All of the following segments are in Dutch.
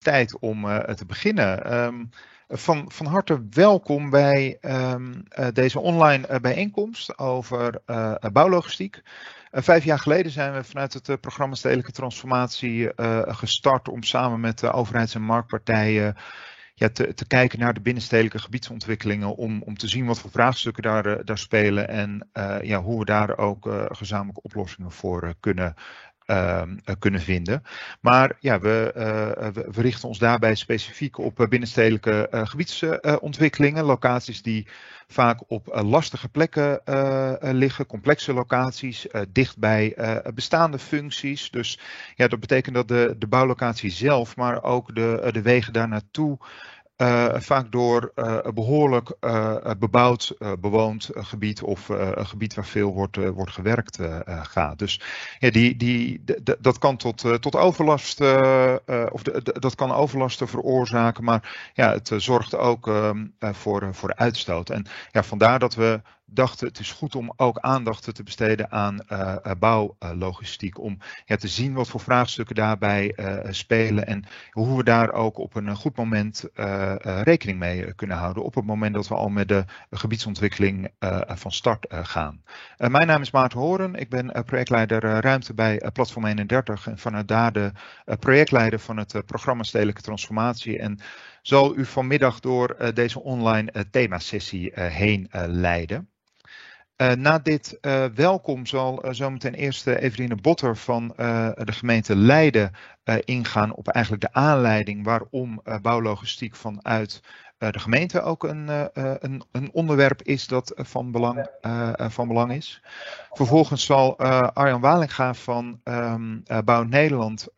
tijd om te beginnen. Ehm, van, van harte welkom bij ehm, deze online bijeenkomst over bouwlogistiek. vijf jaar geleden zijn we vanuit het programma Stedelijke Transformatie gestart om samen met de overheids- en marktpartijen ja, te, te, kijken naar de binnenstedelijke gebiedsontwikkelingen om, om te zien wat voor vraagstukken daar, eh, daar spelen en ja, hoe we daar ook gezamenlijke oplossingen voor kunnen Ehm, eh, kunnen vinden. Maar ja, we, uh, we, richten ons daarbij specifiek op binnenstedelijke uh, gebiedsontwikkelingen, locaties die vaak op lastige plekken liggen, complexe locaties, dicht bij bestaande functies. Dus ja, dat betekent dat de, de bouwlocatie zelf, maar ook de, de wegen daar naartoe vaak door uh, een behoorlijk uh, bebouwd, bewoond gebied of een gebied waar veel wordt, wordt gewerkt gaat. Dus die, die, dat kan tot, tot overlast, of dat kan overlasten veroorzaken, maar ja, het zorgt ook ehm, voor, voor uitstoot. En ja, vandaar dat we dachten het is goed om ook aandacht te besteden aan uh, bouwlogistiek. om ja, te zien wat voor vraagstukken daarbij uh, spelen en hoe we daar ook op een goed moment rekening mee kunnen houden. Op het moment dat we al met de gebiedsontwikkeling van start gaan. mijn naam is Maarten Horen. Ik ben projectleider ruimte bij Platform 31 en vanuit daar de projectleider van het programma Stedelijke Transformatie. En zal u vanmiddag door deze online themasessie heen leiden. Uh, na dit uh, welkom zal uh, zometeen eerst Eveline Botter van de gemeente Leiden ingaan op eigenlijk de aanleiding waarom bouwlogistiek vanuit de gemeente ook een, een, een, onderwerp is dat van belang, van belang is. Vervolgens zal Arjan Walinga van um, Bouw Nederland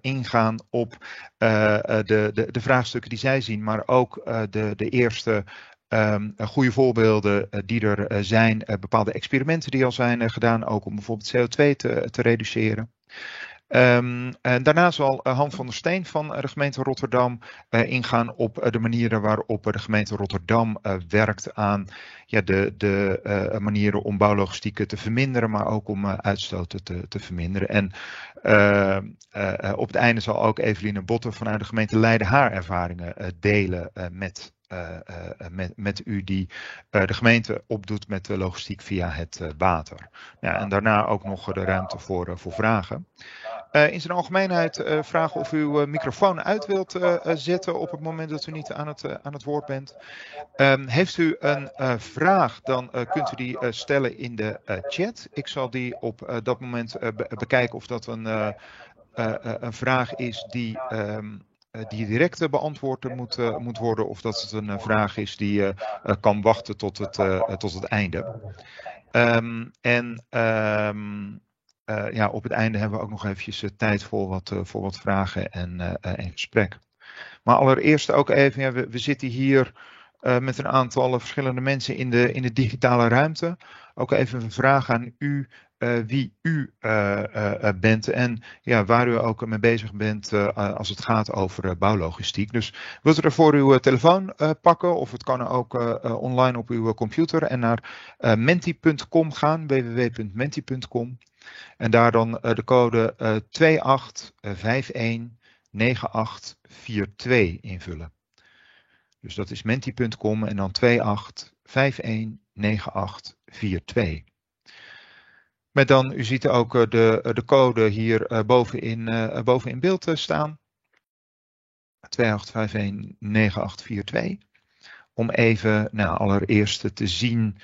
ingaan op de, de, de, vraagstukken die zij zien, maar ook de, de eerste Um, goede voorbeelden uh, die er uh, zijn, bepaalde experimenten die al zijn gedaan, ook om bijvoorbeeld CO2 te, te reduceren. Um, en daarna zal Han van der Steen van de gemeente Rotterdam ingaan op de manieren waarop de gemeente Rotterdam werkt aan ja, de, de manieren om bouwlogistiek te verminderen, maar ook om uitstoten te, te verminderen. En op het einde zal ook Eveline Botten vanuit de gemeente Leiden haar ervaringen delen met met, met u die de gemeente opdoet met de logistiek via het water. En daarna ook nog de ruimte voor, voor vragen. in zijn algemeenheid vragen of u uw microfoon uit wilt zetten op het moment dat u niet aan het, aan het woord bent. Um, heeft u een vraag, dan kunt u die stellen in de chat. Ik zal die op dat moment be bekijken of dat een, een vraag is die um, eh, die direct eh, beantwoord moet, eh, moet worden of dat het een vraag is die kan wachten tot het, tot het einde. Um, en uh, ja, op het einde hebben we ook nog eventjes tijd voor wat, voor wat vragen en, en gesprek. Maar allereerst ook even, we, we zitten hier met een aantal verschillende mensen in de, in de digitale ruimte. Ook even een vraag aan u uh, wie u uh, uh, bent en ja, waar u ook mee bezig bent als het gaat over bouwlogistiek. Dus wilt u ervoor uw telefoon pakken of het kan ook online op uw computer en naar menti.com gaan, www.menti.com. En daar dan de code 28519842 invullen. Dus dat is menti.com en dan 28519842. Met dan, u ziet ook eh, de, eh, de code hier eh, bovenin, boven in beeld staan. 28519842. Om even nou, allereerst te zien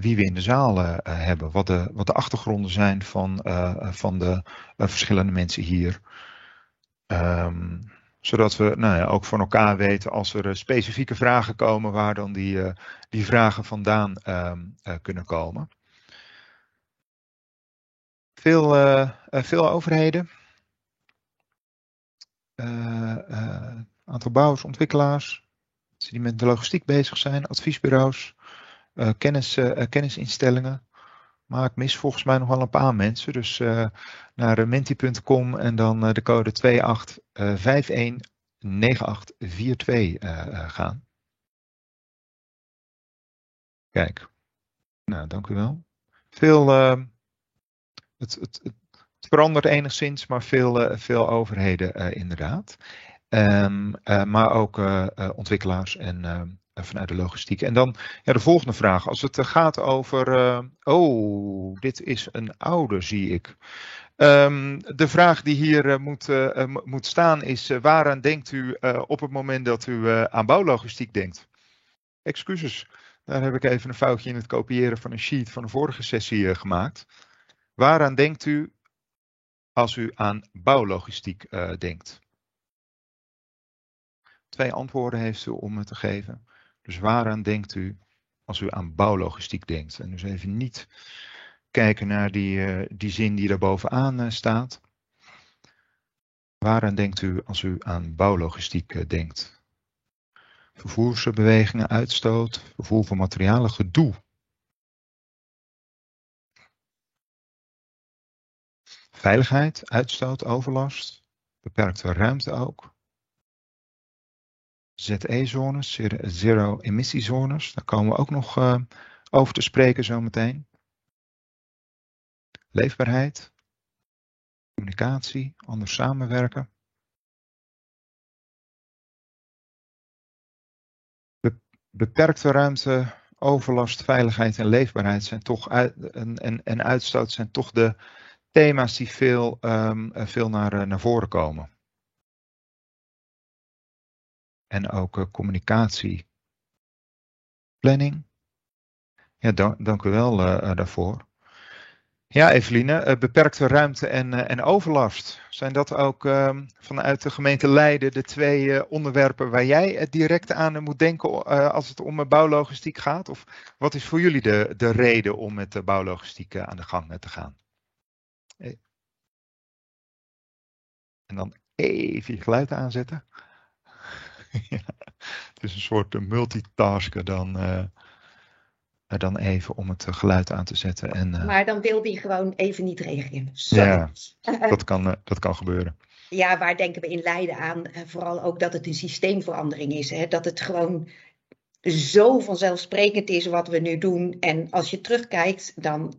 wie we in de zaal hebben. Wat de, wat de achtergronden zijn van, van de verschillende mensen hier. Um, zodat we nou ja, ook van elkaar weten als er specifieke vragen komen, waar dan die, die vragen vandaan um, kunnen komen. Veel, uh, veel overheden. Uh, aantal bouwers, ontwikkelaars. Die met de logistiek bezig zijn, adviesbureaus, kennis, kennisinstellingen. Maar ik mis volgens mij nog wel een paar mensen. Dus naar menti.com en dan de code 28519842 gaan. Kijk. Nou, dank u wel. Veel het, het, het, verandert enigszins, maar veel, veel overheden inderdaad. Um, maar ook ontwikkelaars en vanuit de logistiek. En dan ja, de volgende vraag. Als het gaat over. oh, dit is een oude, zie ik. Um, de vraag die hier moet, moet staan is: waaraan denkt u op het moment dat u aan bouwlogistiek denkt? Excuses. Daar heb ik even een foutje in het kopiëren van een sheet van de vorige sessie gemaakt. Waaraan denkt u als u aan bouwlogistiek uh, denkt? Twee antwoorden heeft u om het te geven. Dus waaraan denkt u als u aan bouwlogistiek denkt? En dus even niet kijken naar die, uh, die zin die daar bovenaan uh, staat. Waaraan denkt u als u aan bouwlogistiek denkt? Vervoersbewegingen, uitstoot, vervoer van materialen, gedoe. Veiligheid, uitstoot, overlast, beperkte ruimte ook. ZE-zones, zero-emissiezones, daar komen we ook nog uh, over te spreken zometeen. Leefbaarheid, communicatie, anders samenwerken. beperkte ruimte, overlast, veiligheid en leefbaarheid zijn toch en, en, en uitstoot zijn toch de thema's die veel, um, veel naar, eh, naar voren komen. En ook uh, communicatie. Planning. Ja, dank, u wel daarvoor. Ja, Eveline, eh, beperkte ruimte en, eh, en overlast. Zijn dat ook ehm, vanuit de gemeente Leiden de twee eh, onderwerpen waar jij direct aan moet denken als het om bouwlogistiek gaat? Of wat is voor jullie de, de reden om met de bouwlogistiek aan de gang te gaan? En dan even je geluid aanzetten. ja, het is een soort multitasken dan dan even om het geluid aan te zetten. En, uh, maar dan wil die gewoon even niet reageren. Sorry. Ja, dat kan, uh, dat kan gebeuren. Ja, waar denken we in Leiden aan? Vooral ook dat het een systeemverandering is. Hè? Dat het gewoon zo vanzelfsprekend is wat we nu doen. En als je terugkijkt, dan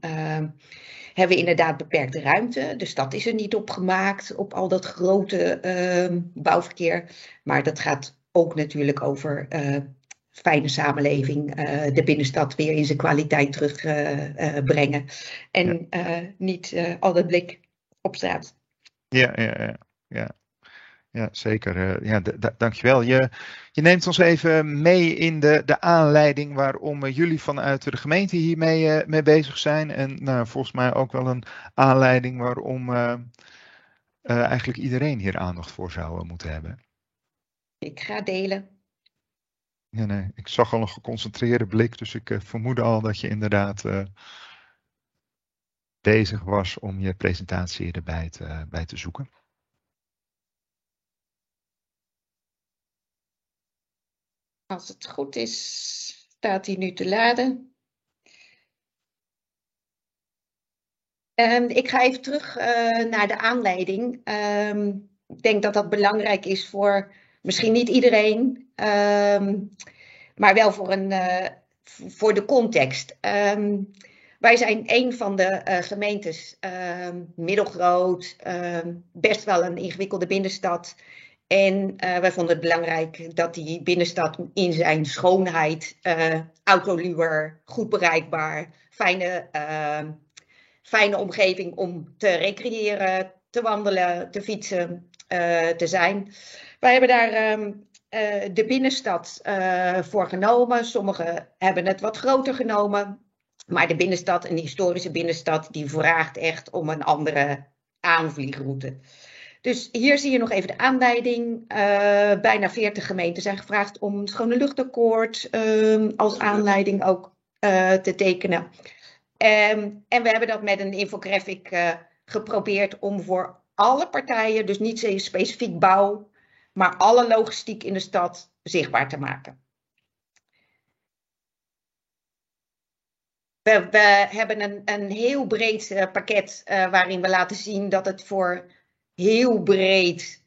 hebben we inderdaad beperkte ruimte. De stad is er niet op gemaakt, op al dat grote ehm, bouwverkeer. Maar dat gaat ook natuurlijk over fijne samenleving, uh, de binnenstad weer in zijn kwaliteit terugbrengen. Uh, en niet al het blik op straat. Ja, ja, ja. ja. Ja, zeker. ja, dankjewel. Je, je neemt ons even mee in de, de aanleiding waarom jullie vanuit de gemeente hiermee mee bezig zijn. En nou, volgens mij ook wel een aanleiding waarom eigenlijk iedereen hier aandacht voor zou moeten hebben. Ik ga delen. Ja, nee, ik zag al een geconcentreerde blik, dus ik vermoedde al dat je inderdaad bezig was om je presentatie erbij te, bij te zoeken. Als het goed is, staat hij nu te laden. Um, ik ga even terug uh, naar de aanleiding. Um, ik denk dat dat belangrijk is voor Misschien niet iedereen, um, maar wel voor, een, uh, voor de context. Wij zijn een van de uh, gemeentes, middelgroot, best wel een ingewikkelde binnenstad. En uh, wij vonden het belangrijk dat die binnenstad in zijn schoonheid, uh, autoluwer, goed bereikbaar, fijne, fijne omgeving om te recreëren, te wandelen, te fietsen, te zijn. Wij hebben daar uh, de binnenstad voor genomen. Sommigen hebben het wat groter genomen. Maar de binnenstad, een historische binnenstad, die vraagt echt om een andere aanvliegroute. Dus hier zie je nog even de aanleiding. Uh, bijna 40 gemeenten zijn gevraagd om het schone luchtakkoord um, als aanleiding ook te tekenen. Um, en we hebben dat met een infographic geprobeerd om voor alle partijen, dus niet specifiek bouw, maar alle logistiek in de stad zichtbaar te maken. We, hebben een, een, heel breed pakket waarin we laten zien dat het voor heel breed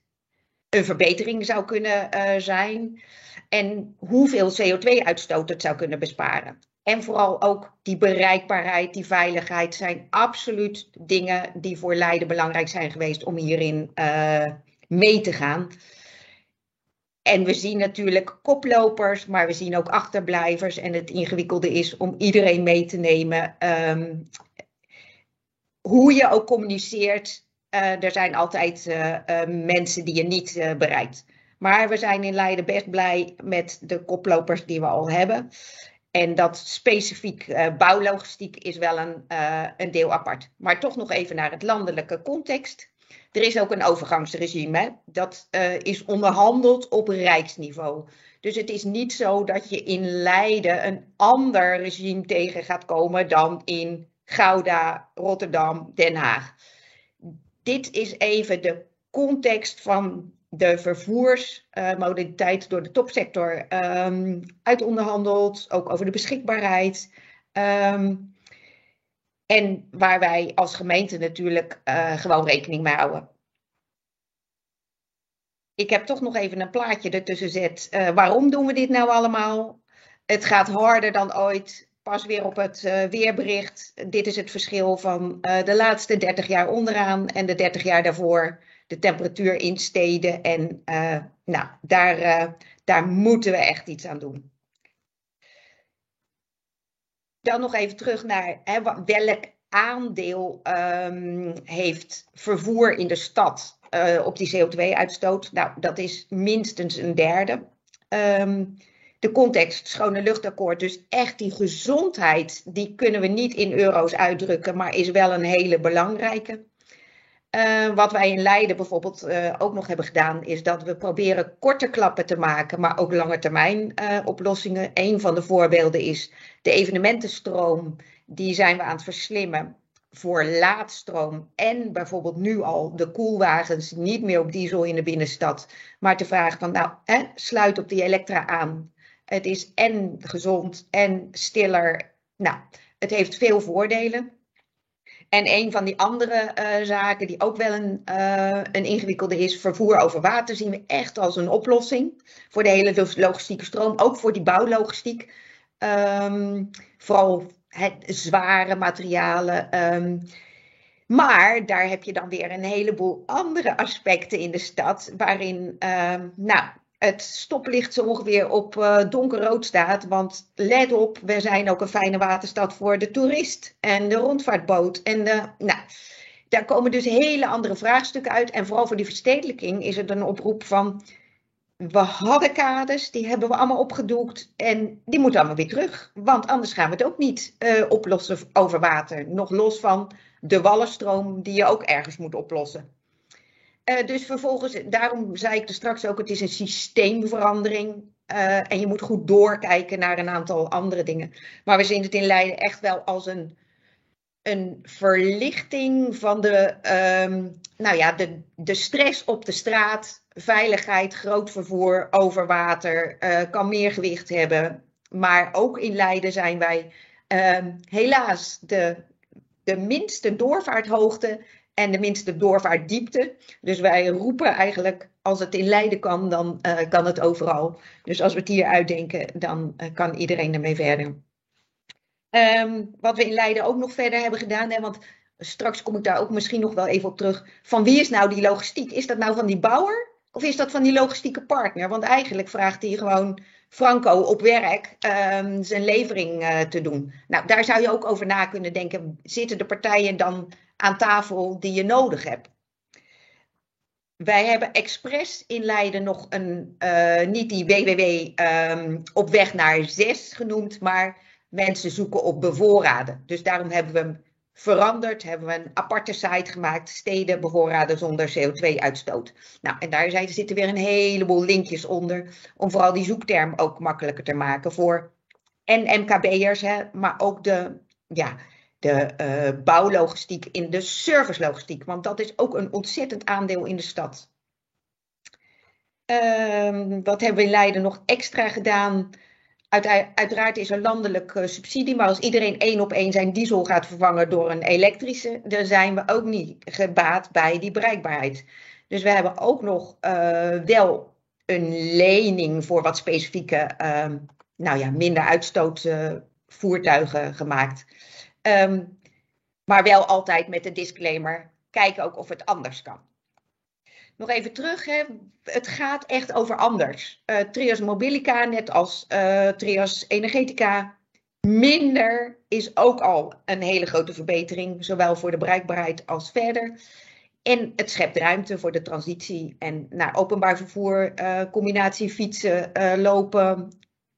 een verbetering zou kunnen uh, zijn. En hoeveel CO2-uitstoot het zou kunnen besparen. En vooral ook die bereikbaarheid, die veiligheid zijn absoluut dingen die voor Leiden belangrijk zijn geweest om hierin uh, mee te gaan. En we zien natuurlijk koplopers, maar we zien ook achterblijvers. En het ingewikkelde is om iedereen mee te nemen. Um, hoe je ook communiceert, er zijn altijd uh, uh, mensen die je niet bereikt. Maar we zijn in Leiden best blij met de koplopers die we al hebben. En dat specifiek bouwlogistiek is wel een, een deel apart. Maar toch nog even naar het landelijke context. Er is ook een overgangsregime. Dat is onderhandeld op rijksniveau. Dus het is niet zo dat je in Leiden een ander regime tegen gaat komen dan in Gouda, Rotterdam, Den Haag. Dit is even de context van de vervoersmodaliteit door de topsector um, uitonderhandeld. Ook over de beschikbaarheid. Um, en waar wij als gemeente natuurlijk uh, gewoon rekening mee houden. Ik heb toch nog even een plaatje ertussen zet. Uh, waarom doen we dit nou allemaal? Het gaat harder dan ooit. Pas weer op het uh, weerbericht. Dit is het verschil van de laatste 30 jaar onderaan en de 30 jaar daarvoor. De temperatuur in steden. En nou, daar, daar moeten we echt iets aan doen. Dan nog even terug naar hè, welk aandeel um, heeft vervoer in de stad op die CO2-uitstoot. Nou, dat is minstens een derde. Um, de context, schone luchtakkoord, dus echt die gezondheid, die kunnen we niet in euro's uitdrukken, maar is wel een hele belangrijke. Uh, wat wij in Leiden bijvoorbeeld uh, ook nog hebben gedaan, is dat we proberen korte klappen te maken, maar ook lange termijn uh, oplossingen. Een van de voorbeelden is de evenementenstroom. Die zijn we aan het verslimmen voor laadstroom en bijvoorbeeld nu al de koelwagens niet meer op diesel in de binnenstad, maar te vragen van nou, hè, sluit op die elektra aan. Het is en gezond en stiller. Nou, het heeft veel voordelen. En een van die andere uh, zaken die ook wel een, uh, een ingewikkelde is, vervoer over water, zien we echt als een oplossing voor de hele logistieke stroom, ook voor die bouwlogistiek. Um, vooral het, zware materialen. Um, maar daar heb je dan weer een heleboel andere aspecten in de stad, waarin um, nou, het stoplicht zo ongeveer op uh, donkerrood staat. Want let op, we zijn ook een fijne waterstad voor de toerist en de rondvaartboot. En de, nou, daar komen dus hele andere vraagstukken uit. En vooral voor die verstedelijking is het een oproep van. We hadden kades, die hebben we allemaal opgedoekt en die moeten allemaal weer terug. Want anders gaan we het ook niet uh, oplossen over water. Nog los van de wallenstroom die je ook ergens moet oplossen. Uh, dus vervolgens, daarom zei ik er straks ook, het is een systeemverandering. Uh, en je moet goed doorkijken naar een aantal andere dingen. Maar we zien het in Leiden echt wel als een, een verlichting van de, um, nou ja, de, de stress op de straat. Veiligheid, groot vervoer over water, uh, kan meer gewicht hebben. Maar ook in Leiden zijn wij uh, helaas de, de minste doorvaarthoogte en de minste doorvaartdiepte. Dus wij roepen eigenlijk, als het in Leiden kan, dan uh, kan het overal. Dus als we het hier uitdenken, dan uh, kan iedereen ermee verder. Um, wat we in Leiden ook nog verder hebben gedaan, hè, want straks kom ik daar ook misschien nog wel even op terug. Van wie is nou die logistiek? Is dat nou van die bouwer of is dat van die logistieke partner? Want eigenlijk vraagt hij gewoon Franco op werk um, zijn levering uh, te doen. Nou, daar zou je ook over na kunnen denken. Zitten de partijen dan aan tafel die je nodig hebt. Wij hebben expres in Leiden nog een, uh, niet die WWW um, op weg naar zes genoemd, maar mensen zoeken op bevoorraden. Dus daarom hebben we hem veranderd, hebben we een aparte site gemaakt, steden bevoorraden zonder CO2-uitstoot. Nou, en daar zitten weer een heleboel linkjes onder, om vooral die zoekterm ook makkelijker te maken voor en MKB'ers, maar ook de, ja, de uh, bouwlogistiek, in de servicelogistiek. Want dat is ook een ontzettend aandeel in de stad. Uh, wat hebben we in Leiden nog extra gedaan? Uit, uiteraard is er landelijk uh, subsidie, maar als iedereen één op één zijn diesel gaat vervangen door een elektrische, dan zijn we ook niet gebaat bij die bereikbaarheid. Dus we hebben ook nog uh, wel een lening voor wat specifieke, nou ja, minder uitstoot voertuigen gemaakt. Ehm, maar wel altijd met de disclaimer: kijk ook of het anders kan. Nog even terug, hè. het gaat echt over anders. Uh, Trias Mobilica, net als uh, Trias Energetica, minder is ook al een hele grote verbetering, zowel voor de bereikbaarheid als verder. En het schept ruimte voor de transitie en naar openbaar vervoer, uh, combinatie fietsen, lopen,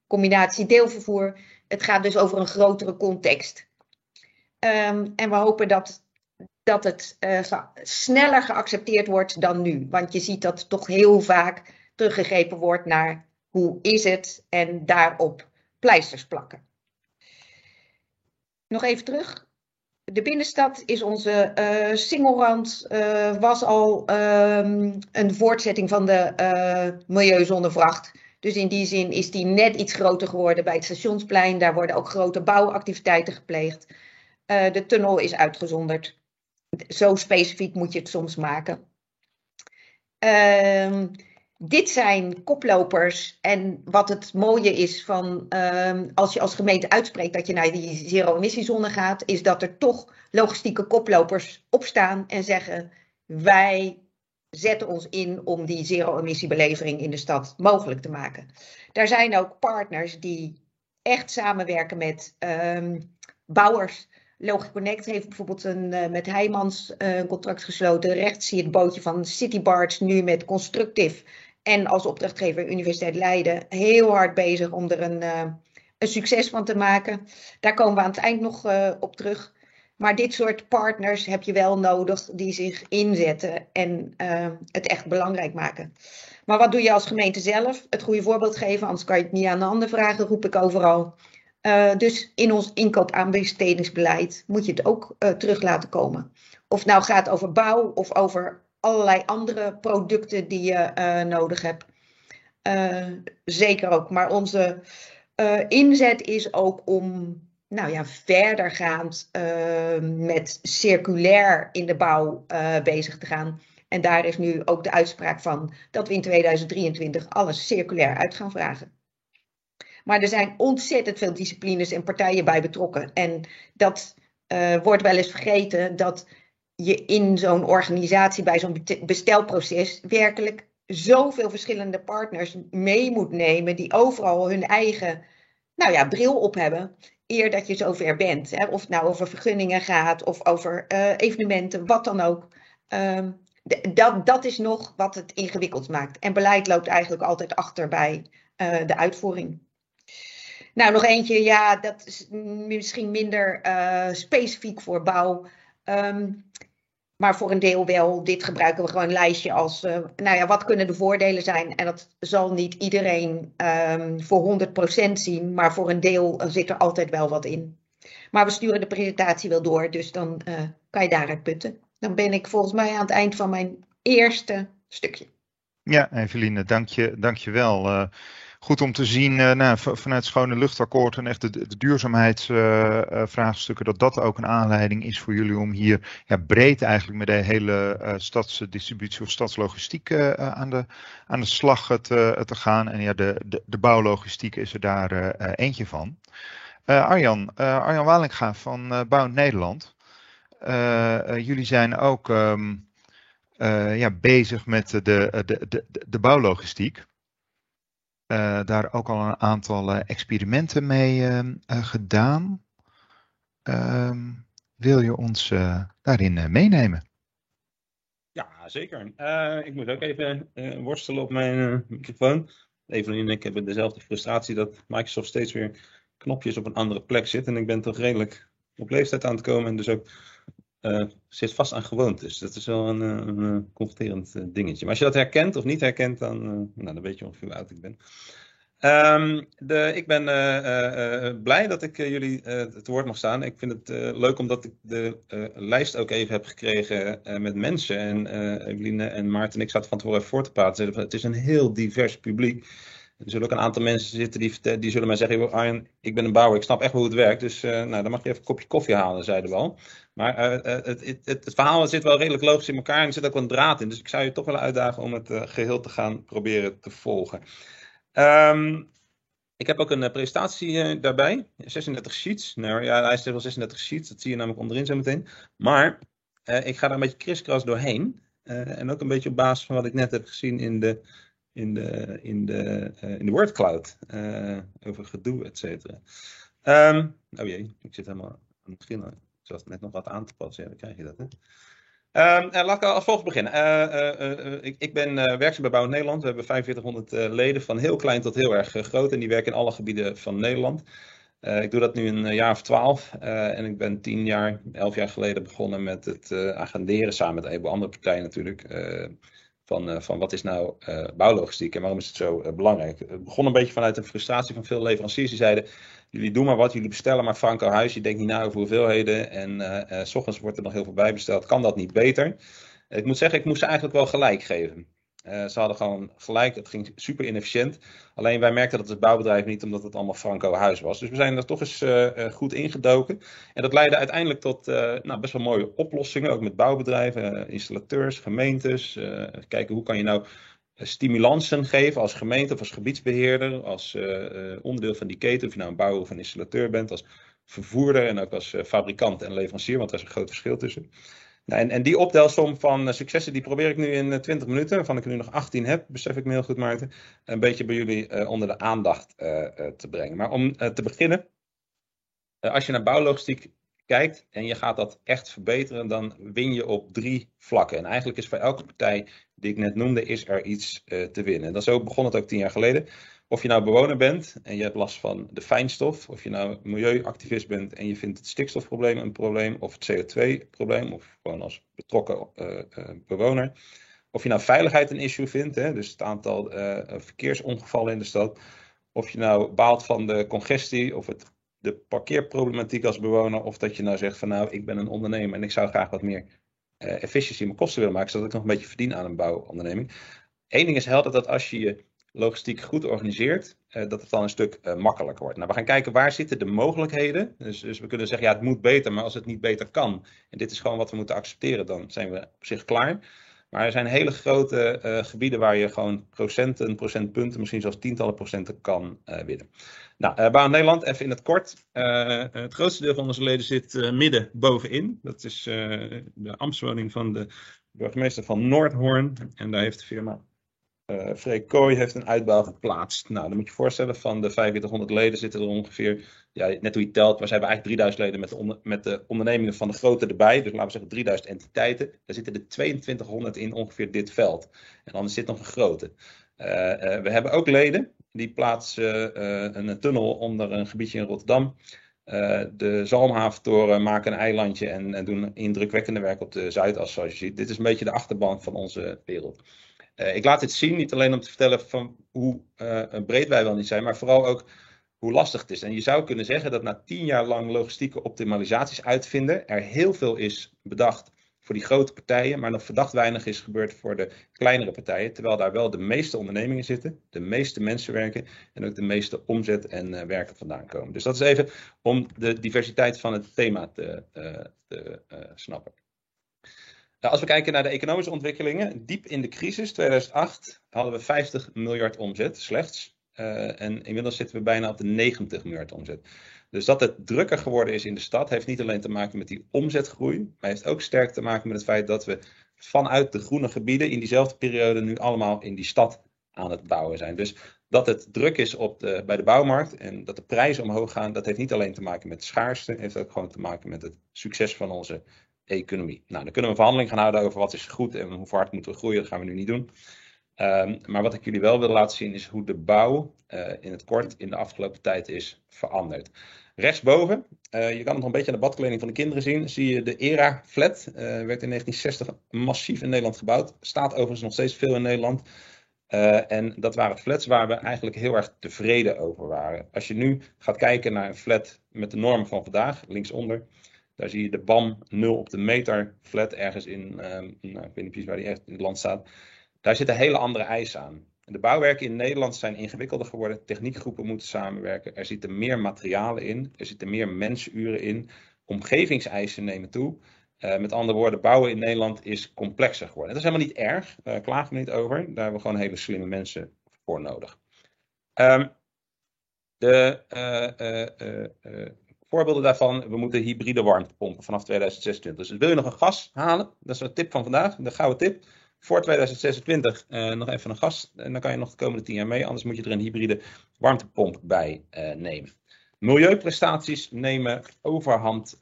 combinatie deelvervoer. Het gaat dus over een grotere context. Um, en we hopen dat dat het uh, sneller geaccepteerd wordt dan nu. Want je ziet dat toch heel vaak teruggegrepen wordt naar hoe is het en daarop pleisters plakken. Nog even terug. De binnenstad is onze uh, singelrand, uh, was al um, een voortzetting van de uh, milieuzonnevracht. Dus in die zin is die net iets groter geworden bij het stationsplein. Daar worden ook grote bouwactiviteiten gepleegd. De tunnel is uitgezonderd zo specifiek moet je het soms maken. Um, dit zijn koplopers. En wat het mooie is van um, als je als gemeente uitspreekt dat je naar die zero-emissiezone gaat, is dat er toch logistieke koplopers opstaan en zeggen: wij zetten ons in om die zero-emissiebelevering in de stad mogelijk te maken. Daar zijn ook partners die echt samenwerken met um, bouwers Logic Connect heeft bijvoorbeeld een, uh, met Heijmans uh, een contract gesloten. Rechts zie je het bootje van Citybart nu met Constructive. En als opdrachtgever Universiteit Leiden heel hard bezig om er een, uh, een succes van te maken. Daar komen we aan het eind nog op terug. Maar dit soort partners heb je wel nodig die zich inzetten en het echt belangrijk maken. Maar wat doe je als gemeente zelf? Het goede voorbeeld geven, anders kan je het niet aan de handen vragen, roep ik overal. Uh, dus in ons inkoopaanbestedingsbeleid moet je het ook uh, terug laten komen. Of nou gaat over bouw of over allerlei andere producten die je uh, nodig hebt. zeker ook. Maar onze inzet is ook om nou ja, verdergaand met circulair in de bouw bezig te gaan. En daar is nu ook de uitspraak van dat we in 2023 alles circulair uit gaan vragen. Maar er zijn ontzettend veel disciplines en partijen bij betrokken. En dat uh, wordt wel eens vergeten dat je in zo'n organisatie, bij zo'n bestelproces, werkelijk zoveel verschillende partners mee moet nemen, die overal hun eigen nou ja, bril op hebben, eer dat je zover bent. Hè? Of het nou over vergunningen gaat of over uh, evenementen, wat dan ook. Um, dat, dat is nog wat het ingewikkeld maakt. En beleid loopt eigenlijk altijd achter bij uh, de uitvoering. Nou, nog eentje, ja, dat is misschien minder uh, specifiek voor bouw. Um, maar voor een deel wel. Dit gebruiken we gewoon een lijstje als, uh, nou ja, wat kunnen de voordelen zijn? En dat zal niet iedereen um, voor 100% zien, maar voor een deel zit er altijd wel wat in. Maar we sturen de presentatie wel door, dus dan kan je daaruit putten. Dan ben ik volgens mij aan het eind van mijn eerste stukje. Ja, Eveline, dank je, dank je wel. Uh, goed om te zien uh, nou, vanuit het Schone Luchtakkoord en echt de, duurzaamheidsvraagstukken, uh, dat dat ook een aanleiding is voor jullie om hier ja, breed eigenlijk met de hele uh, stadsdistributie of stadslogistiek aan, de, aan de slag te, te gaan. En ja, de, de, de bouwlogistiek is er daar eentje van. Arjan, Arjan Walinga van Bouw Nederland. jullie zijn ook um, ja, bezig met de, de, de, de bouwlogistiek uh, daar ook al een aantal uh, experimenten mee uh, gedaan. Ehm, wil je ons daarin meenemen? Ja, zeker. ik moet ook even worstelen op mijn microfoon. Evelien en ik hebben dezelfde frustratie dat Microsoft steeds weer knopjes op een andere plek zit. En ik ben toch redelijk op leeftijd aan het komen en dus ook uh, zit vast aan gewoontes. Dat is wel een, een, een confronterend uh, dingetje. Maar als je dat herkent of niet herkent, dan, nou, dan weet je ongeveer hoe oud ik ben. Um, de, ik ben blij dat ik jullie het woord mag staan. Ik vind het leuk omdat ik de lijst ook even heb gekregen met mensen. En Eveline en Maarten en ik zaten van tevoren voor te praten. Het is een heel divers publiek. Er zullen ook een aantal mensen zitten die, die zullen mij zeggen: Arjen, ik ben een bouwer, ik snap echt hoe het werkt. Dus uh, nou, dan mag je even een kopje koffie halen, zeiden we al. Maar uh, het, het, het, het, verhaal zit wel redelijk logisch in elkaar en er zit ook wel een draad in. Dus ik zou je toch willen uitdagen om het geheel te gaan proberen te volgen. Um, Ik heb ook een presentatie daarbij. 36 sheets. Nou ja, hij is wel 36 sheets. Dat zie je namelijk onderin zo meteen. Maar ik ga daar een beetje kriskras doorheen. en ook een beetje op basis van wat ik net heb gezien in de, in de, in de, in de Word Cloud. over gedoe, et cetera. Um, oh jee, ik zit helemaal aan het begin. Ik zat net nog wat aan te passen. Dan krijg je dat. Hè? Um, laat ik als volgt beginnen. Ik, ik, ben werkzaam bij Bouw Nederland. We hebben 4500 leden, van heel klein tot heel erg groot. En die werken in alle gebieden van Nederland. ik doe dat nu een jaar of twaalf. en ik ben tien jaar, elf jaar geleden begonnen met het agenderen, samen met een heleboel andere partijen natuurlijk. Van, van wat is nou bouwlogistiek en waarom is het zo belangrijk? Het begon een beetje vanuit een frustratie van veel leveranciers die zeiden jullie doen maar wat, jullie bestellen maar Franco Huis, je denkt niet na over hoeveelheden en s ochtends wordt er nog heel veel bijbesteld, kan dat niet beter? Ik moet zeggen, ik moest ze eigenlijk wel gelijk geven. Uh, ze hadden gewoon gelijk, het ging super inefficiënt. Alleen wij merkten dat het bouwbedrijf niet, omdat het allemaal Franco Huis was. Dus we zijn er toch eens uh, goed ingedoken. En dat leidde uiteindelijk tot nou, best wel mooie oplossingen, ook met bouwbedrijven, installateurs, gemeentes. kijken hoe kan je nou stimulansen geven als gemeente of als gebiedsbeheerder, als onderdeel van die keten, of je nou een bouwer of een installateur bent, als vervoerder en ook als fabrikant en leverancier, want daar is een groot verschil tussen. Nou, en, en, die optelsom van successen, die probeer ik nu in 20 minuten, waarvan ik er nu nog 18 heb, besef ik me heel goed, Maarten, een beetje bij jullie onder de aandacht te brengen. Maar om te beginnen, als je naar bouwlogistiek kijkt en je gaat dat echt verbeteren, dan win je op drie vlakken. En eigenlijk is voor elke partij die ik net noemde, is er iets te winnen. En dat zo begon het ook tien jaar geleden. Of je nou bewoner bent en je hebt last van de fijnstof, of je nou milieuactivist bent en je vindt het stikstofprobleem een probleem, of het CO2-probleem, of gewoon als betrokken uh, uh, bewoner. Of je nou veiligheid een issue vindt, hè, dus het aantal verkeersongevallen in de stad. Of je nou baalt van de congestie of het de parkeerproblematiek als bewoner. Of dat je nou zegt van nou, ik ben een ondernemer en ik zou graag wat meer efficiëntie in mijn kosten willen maken. Zodat ik nog een beetje verdien aan een bouwonderneming. Eén ding is helder dat als je je logistiek goed organiseert, uh, dat het dan een stuk uh, makkelijker wordt. Nou, we gaan kijken waar zitten de mogelijkheden. Dus, dus, we kunnen zeggen ja, het moet beter, maar als het niet beter kan. En dit is gewoon wat we moeten accepteren, dan zijn we op zich klaar. Maar er zijn hele grote uh, gebieden waar je gewoon procenten, procentpunten, misschien zelfs tientallen procenten kan winnen. Nou, uh, Baan Nederland, even in het kort. het grootste deel van onze leden zit midden bovenin. Dat is de ambtswoning van de burgemeester van Noordhoorn. En daar heeft de firma uh, Freek Kooi heeft een uitbouw geplaatst. Nou, dan moet je je voorstellen, van de 4500 leden zitten er ongeveer, ja, net hoe je telt, maar ze hebben eigenlijk 3000 leden met de, met de ondernemingen van de grote erbij. Dus laten we zeggen 3000 entiteiten. Daar zitten er 2200 in ongeveer dit veld. En dan zit nog een grote. Uh, uh, we hebben ook leden, die plaatsen een tunnel onder een gebiedje in Rotterdam. de Zalmhaventoren maken een eilandje en, en doen indrukwekkende werk op de Zuidas, zoals je ziet. Dit is een beetje de achterban van onze wereld. Uh, ik laat dit zien, niet alleen om te vertellen van hoe uh, breed wij wel niet zijn, maar vooral ook hoe lastig het is. En je zou kunnen zeggen dat na tien jaar lang logistieke optimalisaties uitvinden, er heel veel is bedacht voor die grote partijen, maar nog verdacht weinig is gebeurd voor de kleinere partijen, terwijl daar wel de meeste ondernemingen zitten, de meeste mensen werken en ook de meeste omzet en uh, werken vandaan komen. Dus dat is even om de diversiteit van het thema te, te snappen. Nou, als we kijken naar de economische ontwikkelingen, diep in de crisis 2008 hadden we 50 miljard omzet slechts. Uh, en inmiddels zitten we bijna op de 90 miljard omzet. Dus dat het drukker geworden is in de stad, heeft niet alleen te maken met die omzetgroei, maar heeft ook sterk te maken met het feit dat we vanuit de groene gebieden in diezelfde periode nu allemaal in die stad aan het bouwen zijn. Dus dat het druk is op de, bij de bouwmarkt en dat de prijzen omhoog gaan, dat heeft niet alleen te maken met schaarste, heeft ook gewoon te maken met het succes van onze economie. Nou, dan kunnen we een verhandeling gaan houden over wat is goed en hoe hard moeten we groeien. Dat gaan we nu niet doen. Um, maar wat ik jullie wel wil laten zien is hoe de bouw uh, in het kort in de afgelopen tijd is veranderd. Rechtsboven, uh, je kan het nog een beetje aan de badkleding van de kinderen zien, zie je de ERA flat. Uh, werd in 1960 massief in Nederland gebouwd. Staat overigens nog steeds veel in Nederland. en dat waren flats waar we eigenlijk heel erg tevreden over waren. Als je nu gaat kijken naar een flat met de normen van vandaag, linksonder, daar zie je de BAM 0 op de meter flat ergens in, uh, nou, ik weet niet precies waar die echt in het land staat. Daar zitten hele andere eisen aan. De bouwwerken in Nederland zijn ingewikkelder geworden. Techniekgroepen moeten samenwerken. Er zitten meer materialen in. Er zitten meer mensuren in. Omgevingseisen nemen toe. Uh, met andere woorden, bouwen in Nederland is complexer geworden. Dat is helemaal niet erg. Daar klagen we niet over. Daar hebben we gewoon hele slimme mensen voor nodig. Um, De uh, voorbeelden daarvan, we moeten hybride warmtepompen vanaf 2026. Dus wil je nog een gas halen, dat is een tip van vandaag, de gouden tip. Voor 2026 nog even een gas en dan kan je nog de komende 10 jaar mee, anders moet je er een hybride warmtepomp bij nemen. Milieuprestaties nemen overhand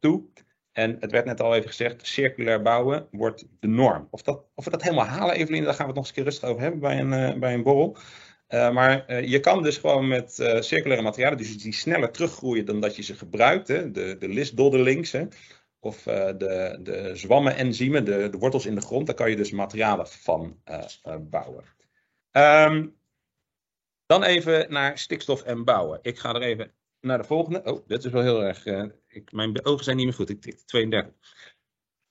toe. En het werd net al even gezegd, circulair bouwen wordt de norm. Of, dat, of we dat helemaal halen, Evelien, daar gaan we het nog eens een keer rustig over hebben bij een, bij een borrel. Uh, maar uh, je kan dus gewoon met circulaire materialen, dus die sneller teruggroeien dan dat je ze gebruikt. Hè? De, de of de, de zwammen-enzymen, de, de wortels in de grond, daar kan je dus materialen van bouwen. Um, dan even naar stikstof en bouwen. Ik ga er even naar de volgende. Oh, dit is wel heel erg. Ik, mijn ogen zijn niet meer goed. Ik tik 32.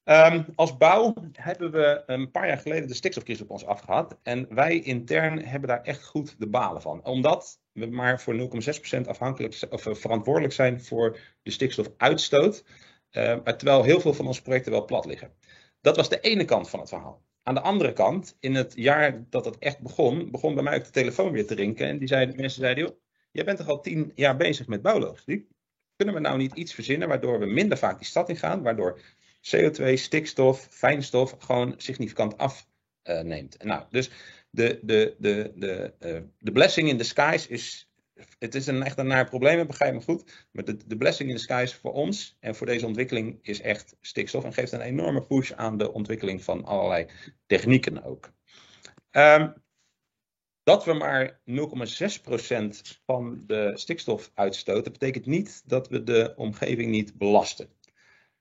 Um, als bouw hebben we een paar jaar geleden de stikstofcrisis op ons afgehad. En wij intern hebben daar echt goed de balen van. Omdat we maar voor 0,6% afhankelijk of uh, verantwoordelijk zijn voor de stikstofuitstoot. Uh, terwijl heel veel van onze projecten wel plat liggen. Dat was de ene kant van het verhaal. Aan de andere kant, in het jaar dat het echt begon, begon bij mij ook de telefoon weer te rinken. En die zeiden, mensen zeiden, Jij bent toch al tien jaar bezig met bouwlogistiek? Kunnen we nou niet iets verzinnen waardoor we minder vaak die stad in gaan, waardoor CO2, stikstof, fijnstof gewoon significant afneemt? nou, dus de, de, de, uh, de blessing in the skies is. Het is een, echt een naar probleem, begrijp me goed. Maar de, blessing in the skies voor ons en voor deze ontwikkeling is echt stikstof. En geeft een enorme push aan de ontwikkeling van allerlei technieken ook. Um, dat we maar 0,6% van de stikstof uitstoten, betekent niet dat we de omgeving niet belasten.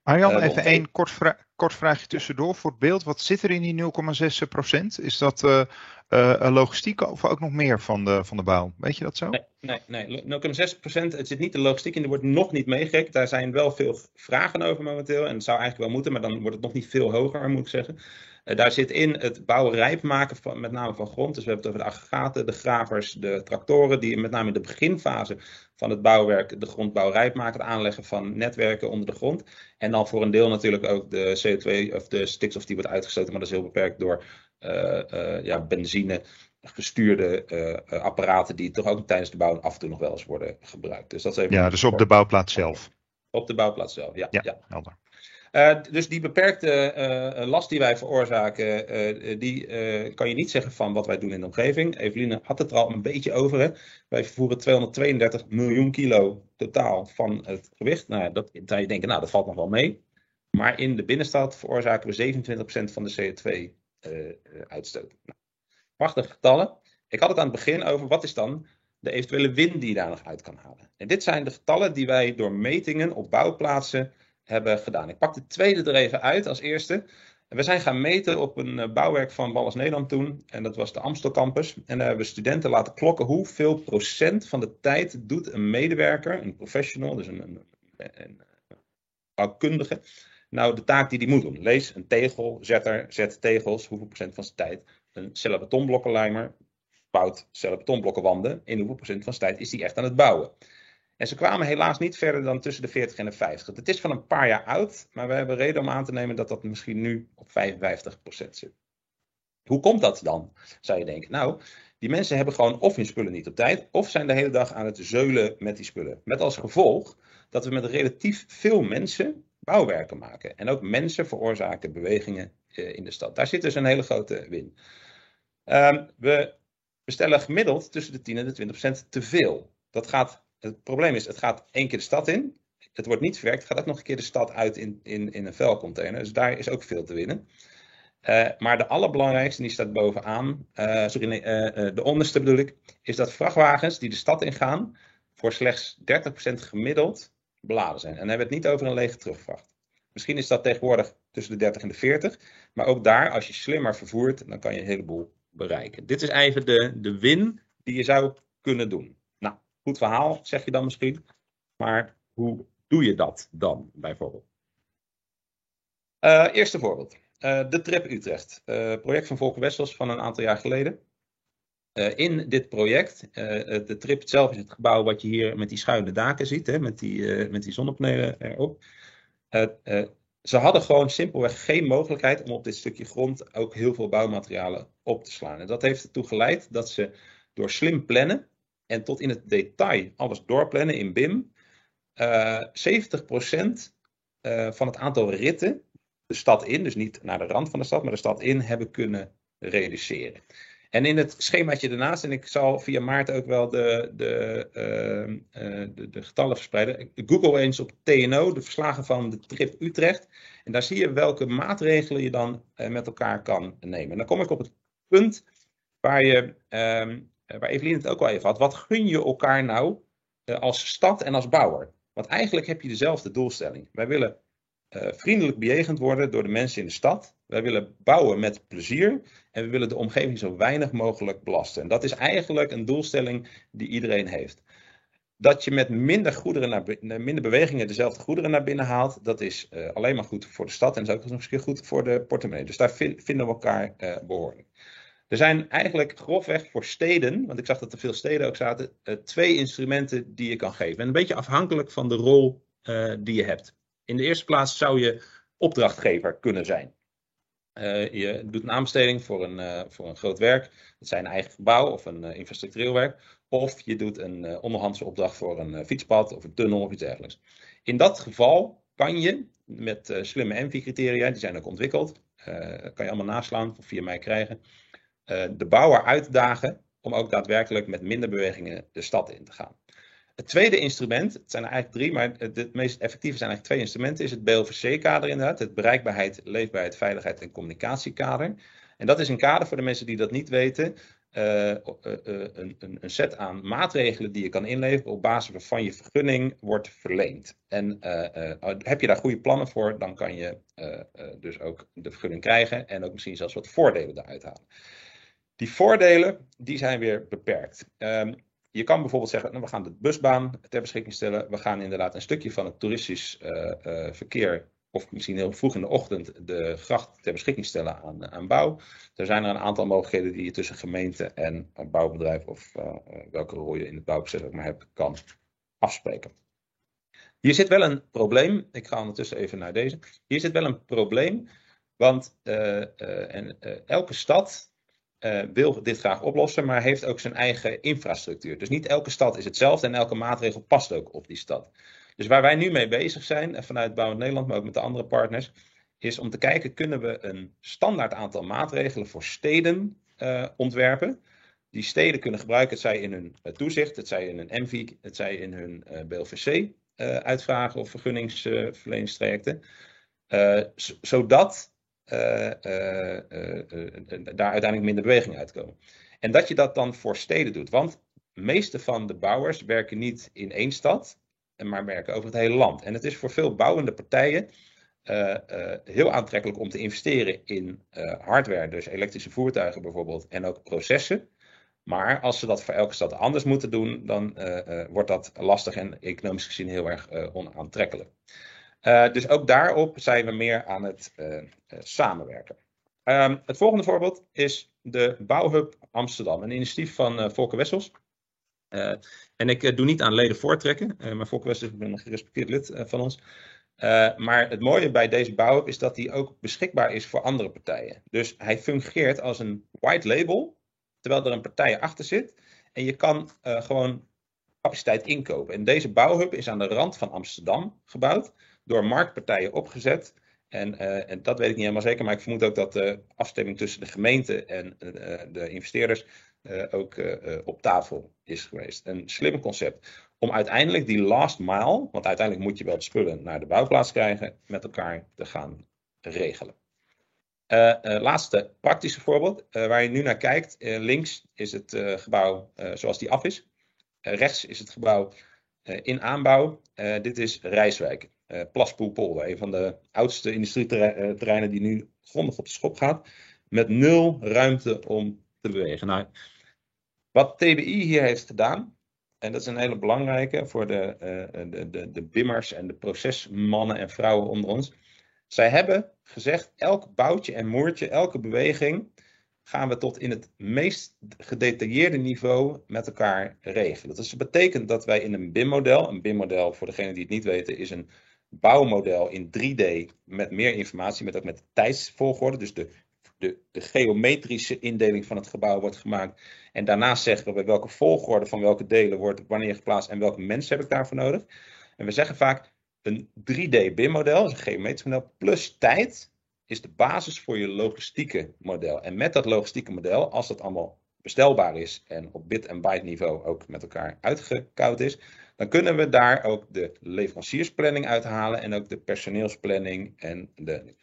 Arjan, uh, even één kort, vra kort, vraagje tussendoor voor het beeld. Wat zit er in die 0,6%? Is dat uh, uh, logistiek of ook nog meer van de, van de bouw? Weet je dat zo? Nee, nee, nee. 0,6% het zit niet de logistiek in, er wordt nog niet meegerekend. Daar zijn wel veel vragen over momenteel en het zou eigenlijk wel moeten, maar dan wordt het nog niet veel hoger, moet ik zeggen. Uh, daar zit in het bouwen rijp maken, van, met name van grond. Dus we hebben het over de aggregaten, de gravers, de tractoren, die met name in de beginfase van het bouwwerk de grondbouw rijp maken, het aanleggen van netwerken onder de grond. En dan voor een deel natuurlijk ook de CO2 of de stikstof die wordt uitgestoten, maar dat is heel beperkt door uh, uh, ja, benzine gestuurde uh, apparaten die toch ook tijdens de bouw af en toe nog wel eens worden gebruikt. Dus dat is even ja, dus op de bouwplaats zelf. Op de bouwplaats zelf, ja. Ja, ja. helder. Uh, dus die beperkte uh, last die wij veroorzaken, die kan je niet zeggen van wat wij doen in de omgeving. Eveline had het er al een beetje over. Hè? Wij vervoeren 232 miljoen kilo totaal van het gewicht. Nou, dat zou je denken, nou dat valt nog wel mee. Maar in de binnenstad veroorzaken we 27% van de CO2-uitstoot. Nou, prachtige getallen. Ik had het aan het begin over wat is dan de eventuele win die daar nog uit kan halen. En dit zijn de getallen die wij door metingen op bouwplaatsen hebben gedaan. Ik pak de tweede er even uit als eerste. We zijn gaan meten op een eh, bouwwerk van Ballas Nederland toen. En dat was de Amstel Campus. En daar hebben we studenten laten klokken hoeveel procent van de tijd doet een medewerker, een professional, dus een, een, bouwkundige, nou de taak die die moet doen. Lees een tegel, zetter, zet tegels, hoeveel procent van zijn tijd. Een cellenbetonblokkenlijmer bouwt cellenbetonblokkenwanden. In hoeveel procent van zijn tijd is die echt aan het bouwen. En ze kwamen helaas niet verder dan tussen de 40 en de 50. Het is van een paar jaar oud, maar we hebben reden om aan te nemen dat dat misschien nu op 55% zit. Hoe komt dat dan, zou je denken? Nou, die mensen hebben gewoon of hun spullen niet op tijd, of zijn de hele dag aan het zeulen met die spullen. Met als gevolg dat we met relatief veel mensen bouwwerken maken. En ook mensen veroorzaken bewegingen eh, in de stad. Daar zit dus een hele grote win. Um, we bestellen gemiddeld tussen de 10 en de 20% te veel. Dat gaat het probleem is, het gaat één keer de stad in. Het wordt niet verwerkt. Het gaat ook nog een keer de stad uit in, in, in een vuilcontainer. Dus daar is ook veel te winnen. Uh, maar de allerbelangrijkste, die staat bovenaan, uh, sorry, uh, de onderste bedoel ik, is dat vrachtwagens die de stad ingaan voor slechts 30% gemiddeld beladen zijn. En dan hebben we het niet over een lege terugvracht. Misschien is dat tegenwoordig tussen de 30 en de 40, maar ook daar, als je slimmer vervoert, dan kan je een heleboel bereiken. Dit is even de, de win die je zou kunnen doen. Goed verhaal, zeg je dan misschien. Maar hoe doe je dat dan bijvoorbeeld? Uh, eerste voorbeeld. Uh, de Trip Utrecht. Uh, project van Volker Wessels van een aantal jaar geleden. in dit project, de Trip zelf is het gebouw wat je hier met die schuine daken ziet, hè, met, die, met die zonnepanelen erop. ze hadden gewoon simpelweg geen mogelijkheid om op dit stukje grond ook heel veel bouwmaterialen op te slaan. En dat heeft ertoe geleid dat ze door slim plannen en tot in het detail alles doorplannen in BIM, uh, 70% uh, van het aantal ritten de stad in, dus niet naar de rand van de stad, maar de stad in, hebben kunnen reduceren. En in het schemaatje daarnaast, en ik zal via Maarten ook wel de, de, uh, de, de, getallen verspreiden. Google eens op TNO, de verslagen van de trip Utrecht. En daar zie je welke maatregelen je dan met elkaar kan nemen. En dan kom ik op het punt waar, je, um, waar Evelien het ook al even had. Wat gun je elkaar nou uh, als stad en als bouwer? Want eigenlijk heb je dezelfde doelstelling. Wij willen uh, vriendelijk bejegend worden door de mensen in de stad. Wij willen bouwen met plezier en we willen de omgeving zo weinig mogelijk belasten. En dat is eigenlijk een doelstelling die iedereen heeft. Dat je met minder, goederen naar, minder bewegingen dezelfde goederen naar binnen haalt, dat is alleen maar goed voor de stad en is ook nog eens een keer goed voor de portemonnee. Dus daar vind, vinden we elkaar uh, behoorlijk. Er zijn eigenlijk grofweg voor steden, want ik zag dat er veel steden ook zaten, uh, twee instrumenten die je kan geven. En een beetje afhankelijk van de rol die je hebt. In de eerste plaats zou je opdrachtgever kunnen zijn. Uh, je doet een aanbesteding voor een, voor een groot werk. Het zijn eigen gebouw of een infrastructureel werk. Of je doet een onderhandse opdracht voor een fietspad of een tunnel of iets dergelijks. In dat geval kan je met slimme ENVI-criteria, die zijn ook ontwikkeld, kan je allemaal naslaan of via mij krijgen, de bouwer uitdagen om ook daadwerkelijk met minder bewegingen de stad in te gaan. Het tweede instrument, het zijn er eigenlijk drie, maar het meest effectieve zijn eigenlijk twee instrumenten, is het BLVC-kader inderdaad, het bereikbaarheid, leefbaarheid, veiligheid en communicatiekader. En dat is een kader voor de mensen die dat niet weten, uh, uh, een, een, set aan maatregelen die je kan inleveren op basis waarvan je vergunning wordt verleend. En heb je daar goede plannen voor, dan kan je dus ook de vergunning krijgen en ook misschien zelfs wat voordelen eruit halen. Die voordelen die zijn weer beperkt. Um, je kan bijvoorbeeld zeggen, nou, we gaan de busbaan ter beschikking stellen. We gaan inderdaad een stukje van het toeristisch uh, uh, verkeer, of misschien heel vroeg in de ochtend, de gracht ter beschikking stellen aan, aan bouw. Er zijn er een aantal mogelijkheden die je tussen gemeente en bouwbedrijf, of welke rol je in het bouwproces ook maar hebt, kan afspreken. Hier zit wel een probleem. Ik ga ondertussen even naar deze. Hier zit wel een probleem, want en, elke stad uh, wil dit graag oplossen, maar heeft ook zijn eigen infrastructuur. Dus niet elke stad is hetzelfde en elke maatregel past ook op die stad. Dus waar wij nu mee bezig zijn, vanuit Bouwend Nederland, maar ook met de andere partners, is om te kijken, kunnen we een standaard aantal maatregelen voor steden uh, ontwerpen. Die steden kunnen gebruiken, het zij in hun uh, toezicht, het zij in hun MVIC, het zij in hun BLVC uitvragen of vergunningsverleningstrajecten. zodat daar uiteindelijk minder beweging uitkomen. En dat je dat dan voor steden doet. Want de meeste van de bouwers werken niet in één stad, maar werken over het hele land. En het is voor veel bouwende partijen heel aantrekkelijk om te investeren in hardware, dus elektrische voertuigen bijvoorbeeld, en ook processen. Maar als ze dat voor elke stad anders moeten doen, dan wordt dat lastig en economisch gezien heel erg onaantrekkelijk. Uh, dus ook daarop zijn we meer aan het uh, uh, samenwerken. Um, het volgende voorbeeld is de Bouwhub Amsterdam, een initiatief van Volker Wessels. en ik doe niet aan leden voortrekken, maar Volker Wessels is een gerespecteerd lid van ons. maar het mooie bij deze Bouwhub is dat hij ook beschikbaar is voor andere partijen. Dus hij fungeert als een white label, terwijl er een partij achter zit. En je kan gewoon capaciteit inkopen. En deze Bouwhub is aan de rand van Amsterdam gebouwd door marktpartijen opgezet. En, uh, en, dat weet ik niet helemaal zeker, maar ik vermoed ook dat de afstemming tussen de gemeente en uh, de investeerders uh, ook op tafel is geweest. Een slim concept om uiteindelijk die last mile, want uiteindelijk moet je wel de spullen naar de bouwplaats krijgen, met elkaar te gaan regelen. laatste praktische voorbeeld, waar je nu naar kijkt. links is het gebouw zoals die af is. rechts is het gebouw in aanbouw. dit is Rijswijk uh, Plaspoelpolder, een van de oudste industrieterreinen die nu grondig op de schop gaat, met nul ruimte om te bewegen. Nou, wat TBI hier heeft gedaan, en dat is een hele belangrijke voor de, uh, de, de, de bimmers en de procesmannen en vrouwen onder ons. Zij hebben gezegd, elk boutje en moertje, elke beweging gaan we tot in het meest gedetailleerde niveau met elkaar regelen. Dat dus betekent dat wij in een BIM-model, een BIM-model voor degenen die het niet weten, is een bouwmodel in 3D met meer informatie, met ook met tijdsvolgorde. Dus de de, de geometrische indeling van het gebouw wordt gemaakt. En daarnaast zeggen we welke volgorde van welke delen wordt wanneer geplaatst en welke mensen heb ik daarvoor nodig. En we zeggen vaak een 3D BIM-model, een geometrisch model, plus tijd is de basis voor je logistieke model. En met dat logistieke model, als dat allemaal bestelbaar is en op bit- en byte niveau ook met elkaar uitgekoud is, dan kunnen we daar ook de leveranciersplanning uithalen en ook de personeelsplanning en de...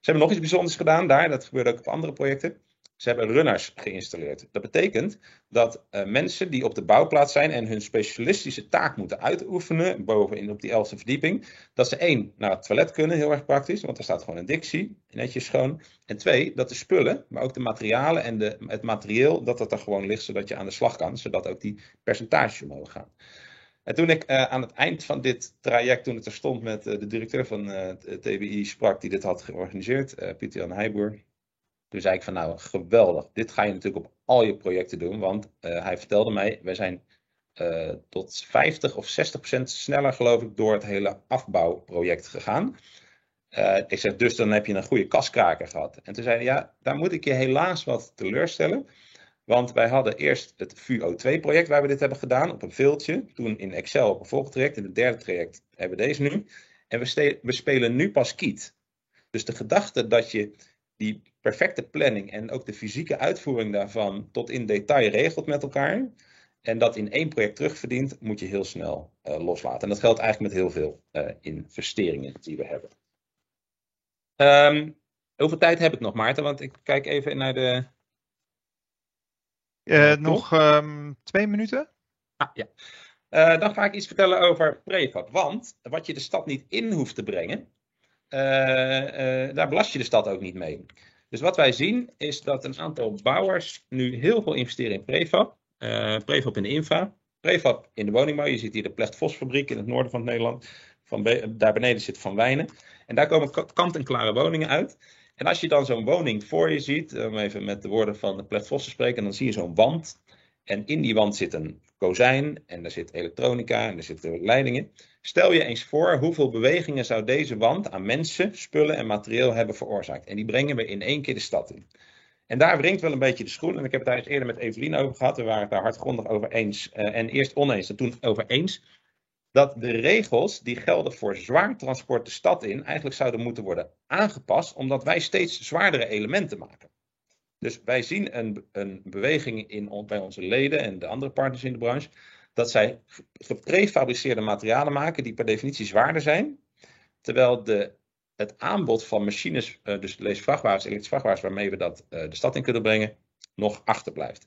Ze hebben nog iets bijzonders gedaan daar, dat gebeurt ook op andere projecten. Ze hebben runners geïnstalleerd. Dat betekent dat uh, mensen die op de bouwplaats zijn en hun specialistische taak moeten uitoefenen, bovenin op die elfde verdieping, dat ze één, naar het toilet kunnen, heel erg praktisch, want er staat gewoon een dictie, netjes schoon. En twee, dat de spullen, maar ook de materialen en de, het materieel, dat dat er gewoon ligt, zodat je aan de slag kan, zodat ook die percentages omhoog gaan. En toen ik uh, aan het eind van dit traject, toen het er stond met uh, de directeur van uh, TBI sprak, die dit had georganiseerd, Pieter Jan Heijboer, toen zei ik van nou, geweldig. Dit ga je natuurlijk op al je projecten doen. Want hij vertelde mij, wij zijn tot 50 of 60 procent sneller geloof ik door het hele afbouwproject gegaan. Ik zeg, dus dan heb je een goede kaskraker gehad. En toen zei hij, ja, daar moet ik je helaas wat teleurstellen. Want wij hadden eerst het VUO2-project waar we dit hebben gedaan op een veeltje. Toen in Excel op een volgtraject. In het derde traject hebben we deze nu. En we, spelen nu pas Kiet. Dus de gedachte dat je die perfecte planning en ook de fysieke uitvoering daarvan tot in detail regelt met elkaar. En dat in één project terugverdient, moet je heel snel uh, loslaten. En dat geldt eigenlijk met heel veel uh, investeringen die we hebben. Um, hoeveel tijd heb ik nog, Maarten? Want ik kijk even naar de. Uh, nog um, twee minuten. Ah, ja. Uh, dan ga ik iets vertellen over prefab. Want wat je de stad niet in hoeft te brengen, uh, daar belast je de stad ook niet mee. Dus wat wij zien is dat een aantal bouwers nu heel veel investeren in prefab. prefab in de infra, prefab in de woningbouw. Je ziet hier de Plechtfosfabriek in het noorden van Nederland. Van daar beneden zit Van Wijnen. En daar komen kant-en-klare woningen uit. En als je dan zo'n woning voor je ziet, om even met de woorden van de Plechtfos te spreken, dan zie je zo'n wand. En in die wand zit een kozijn en er zit elektronica en er zitten leidingen. Stel je eens voor hoeveel bewegingen zou deze wand aan mensen, spullen en materieel hebben veroorzaakt. En die brengen we in één keer de stad in. En daar wringt wel een beetje de schoen. En ik heb het daar eens eerder met Evelien over gehad. We waren het daar hardgrondig over eens. Uh, en eerst oneens en toen over eens. Dat de regels die gelden voor zwaar transport de stad in eigenlijk zouden moeten worden aangepast. Omdat wij steeds zwaardere elementen maken. Dus wij zien een, een beweging in, bij onze leden en de andere partners in de branche. Dat zij geprefabriceerde materialen maken die per definitie zwaarder zijn. Terwijl de, het aanbod van machines, uh, dus lees vrachtwagens, elektrische vrachtwagens waarmee we dat uh, de stad in kunnen brengen, nog achterblijft.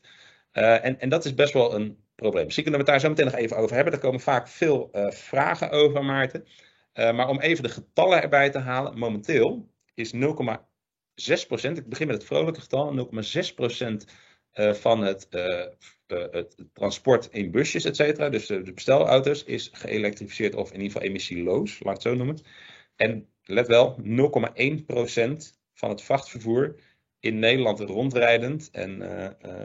Uh, en, en dat is best wel een probleem. Misschien kunnen we het daar zo meteen nog even over hebben. Er komen vaak veel vragen over, Maarten. maar om even de getallen erbij te halen. Momenteel is 0,6%, ik begin met het vrolijke getal, 0,6% uh, van het, het, transport in busjes, et cetera, dus de bestelauto's, is geëlektrificeerd of in ieder geval emissieloos, laat het zo noemen. En let wel, 0,1% van het vrachtvervoer in Nederland rondrijdend en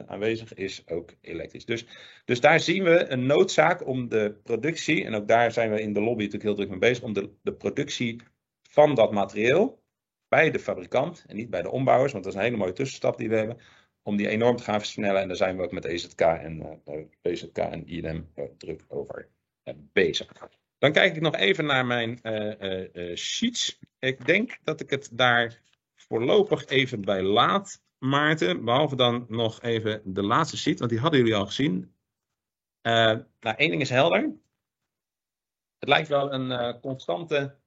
aanwezig is ook elektrisch. Dus, dus daar zien we een noodzaak om de productie, en ook daar zijn we in de lobby natuurlijk heel druk mee bezig, om de, de productie van dat materieel bij de fabrikant en niet bij de ombouwers, want dat is een hele mooie tussenstap die we hebben, om die enorm te gaan versnellen. En daar zijn we ook met EZK en uh, BZK en INM druk over bezig. Dan kijk ik nog even naar mijn sheets. Ik denk dat ik het daar voorlopig even bij laat, Maarten. Behalve dan nog even de laatste sheet, want die hadden jullie al gezien. nou, één ding is helder. Het lijkt wel een constante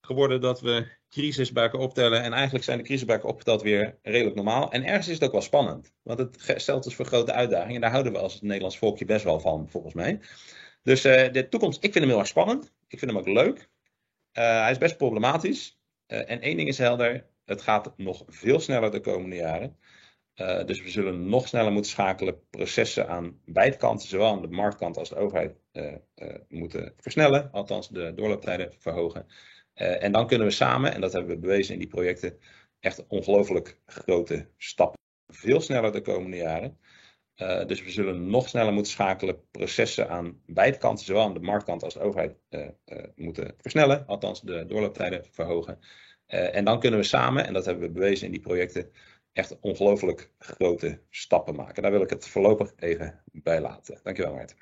geworden dat we crisis bij optellen. En eigenlijk zijn de crisis bij opgeteld weer redelijk normaal. En ergens is het ook wel spannend. Want het stelt ons voor grote uitdagingen. En daar houden we als het Nederlands volkje best wel van, volgens mij. Dus uh, de toekomst, ik vind hem heel erg spannend. Ik vind hem ook leuk. Hij is best problematisch. En één ding is helder. Het gaat nog veel sneller de komende jaren. dus we zullen nog sneller moeten schakelen. Processen aan beide kanten, zowel aan de marktkant als de overheid, moeten versnellen. Althans, de doorlooptijden verhogen. En dan kunnen we samen, en dat hebben we bewezen in die projecten, echt ongelooflijk grote stappen. Veel sneller de komende jaren. Dus we zullen nog sneller moeten schakelen. Processen aan beide kanten, zowel aan de marktkant als de overheid, moeten versnellen. Althans, de doorlooptijden verhogen. En dan kunnen we samen, en dat hebben we bewezen in die projecten, echt ongelooflijk grote stappen maken. Daar wil ik het voorlopig even bij laten. Dankjewel Maarten.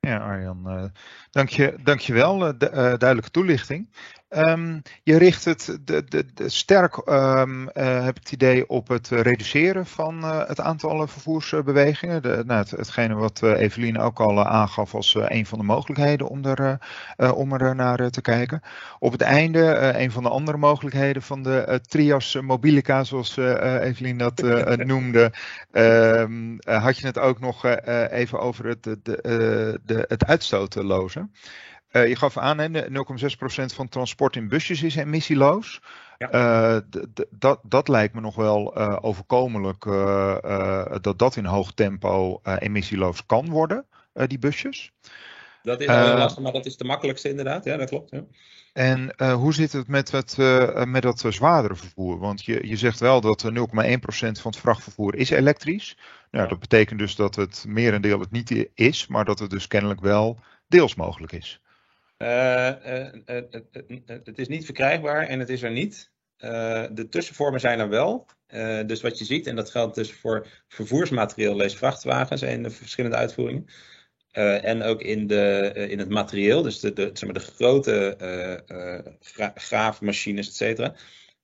Ja, Arjan, uh, dank, je, dank je wel. Uh, duidelijke toelichting. Um, je richt het de, de, de sterk, um, uh, heb het idee, op het reduceren van uh, het aantal vervoersbewegingen. De, nou, het, hetgene wat uh, Evelien ook al aangaf als een van de mogelijkheden om er, om er naar te kijken. Op het einde, een van de andere mogelijkheden van de trias mobilica, zoals Evelien dat noemde, um, had je het ook nog even over het, de, de, het uitstotenloze. Uh, je gaf aan, 0,6% van transport in busjes is emissieloos. Ja. Uh, dat, dat lijkt me nog wel uh, overkomelijk dat dat in hoog tempo emissieloos kan worden, die busjes. Dat is lastig, maar dat is de makkelijkste inderdaad. Ja, dat klopt. Ja. En hoe zit het met, het, met dat zwaardere vervoer? Want je, je zegt wel dat 0,1% van het vrachtvervoer is elektrisch. Nou, ja. Dat betekent dus dat het merendeel het niet is, maar dat het dus kennelijk wel deels mogelijk is. Uh, uh, het is niet verkrijgbaar en het is er niet. de tussenvormen zijn er wel. dus wat je ziet, en dat geldt dus voor vervoersmaterieel, lees vrachtwagens en de verschillende uitvoeringen. en ook in, de, in het materieel, dus de, de, zeg maar de grote gra graafmachines, et.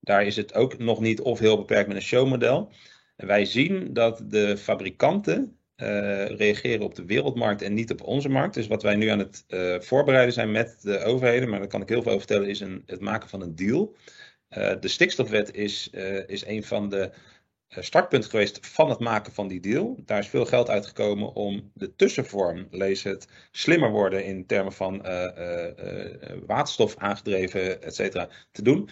Daar is het ook nog niet of heel beperkt met een showmodel. En wij zien dat de fabrikanten uh, reageren op de wereldmarkt en niet op onze markt. Dus wat wij nu aan het uh, voorbereiden zijn met de overheden, maar daar kan ik heel veel over vertellen, is een, het maken van een deal. Uh, de stikstofwet is, is een van de startpunten geweest van het maken van die deal. Daar is veel geld uitgekomen om de tussenvorm, lees het, slimmer worden in termen van waterstof aangedreven, et cetera, te doen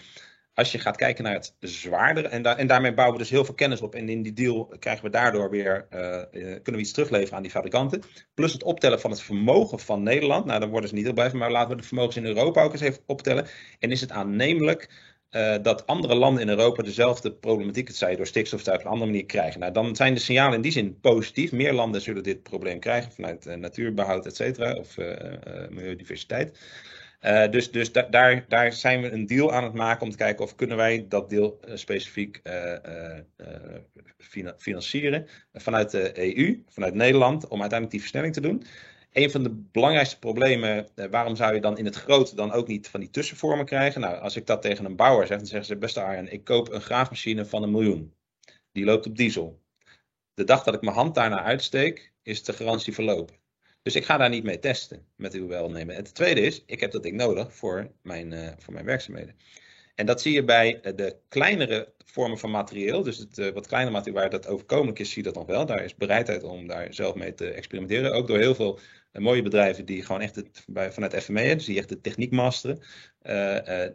als je gaat kijken naar het zwaardere, en, en, daarmee bouwen we dus heel veel kennis op. En in die deal krijgen we daardoor weer, uh, kunnen we iets terugleveren aan die fabrikanten. Plus het optellen van het vermogen van Nederland. Nou, dan worden ze niet heel blij van, maar laten we de vermogens in Europa ook eens even optellen. En is het aannemelijk uh, dat andere landen in Europa dezelfde problematiek, het zij door stikstof op een andere manier krijgen. Nou, dan zijn de signalen in die zin positief. Meer landen zullen dit probleem krijgen vanuit natuurbehoud, et cetera, of uh, dus dus da daar, daar zijn we een deal aan het maken om te kijken of kunnen wij dat deel uh, specifiek uh, financieren vanuit de EU, vanuit Nederland, om uiteindelijk die versnelling te doen. Een van de belangrijkste problemen, waarom zou je dan in het grote dan ook niet van die tussenvormen krijgen? Nou, als ik dat tegen een bouwer zeg, dan zeggen ze, beste Arjen, ik koop een graafmachine van een miljoen. Die loopt op diesel. De dag dat ik mijn hand daarna uitsteek, is de garantie verlopen. Dus ik ga daar niet mee testen met uw welnemen. En het tweede is, ik heb dat ding nodig voor mijn, uh, voor mijn werkzaamheden. En dat zie je bij eh, de kleinere vormen van materieel. Dus het uh, wat kleinere materieel waar dat overkomelijk is, zie je dat nog wel. Daar is bereidheid om daar zelf mee te experimenteren. Ook door heel veel mooie bedrijven die gewoon echt vanuit FME, dus die echt de techniek masteren.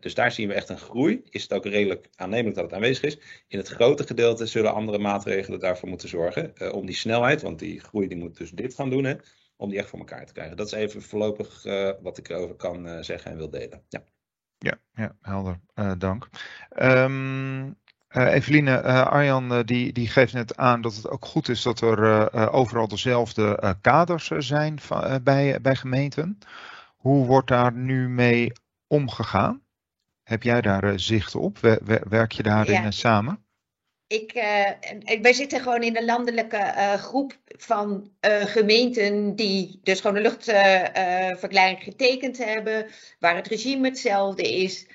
dus daar zien we echt een groei. Is het ook redelijk aannemelijk dat het aanwezig is. In het grote gedeelte zullen andere maatregelen daarvoor moeten zorgen. om die snelheid, want die groei die moet dus dit gaan doen. Hè om die echt voor elkaar te krijgen. Dat is even voorlopig uh, wat ik erover kan uh, zeggen en wil delen. Ja, ja, ja helder. Uh, dank. Um, Eveline, Arjan die, die geeft net aan dat het ook goed is dat er overal dezelfde kaders zijn van, bij, bij gemeenten. Hoe wordt daar nu mee omgegaan? Heb jij daar zicht op? Werk je daarin ja. samen? Ik, uh, wij zitten gewoon in een landelijke uh, groep van uh, gemeenten die dus gewoon een luchtverklaring getekend hebben, waar het regime hetzelfde is.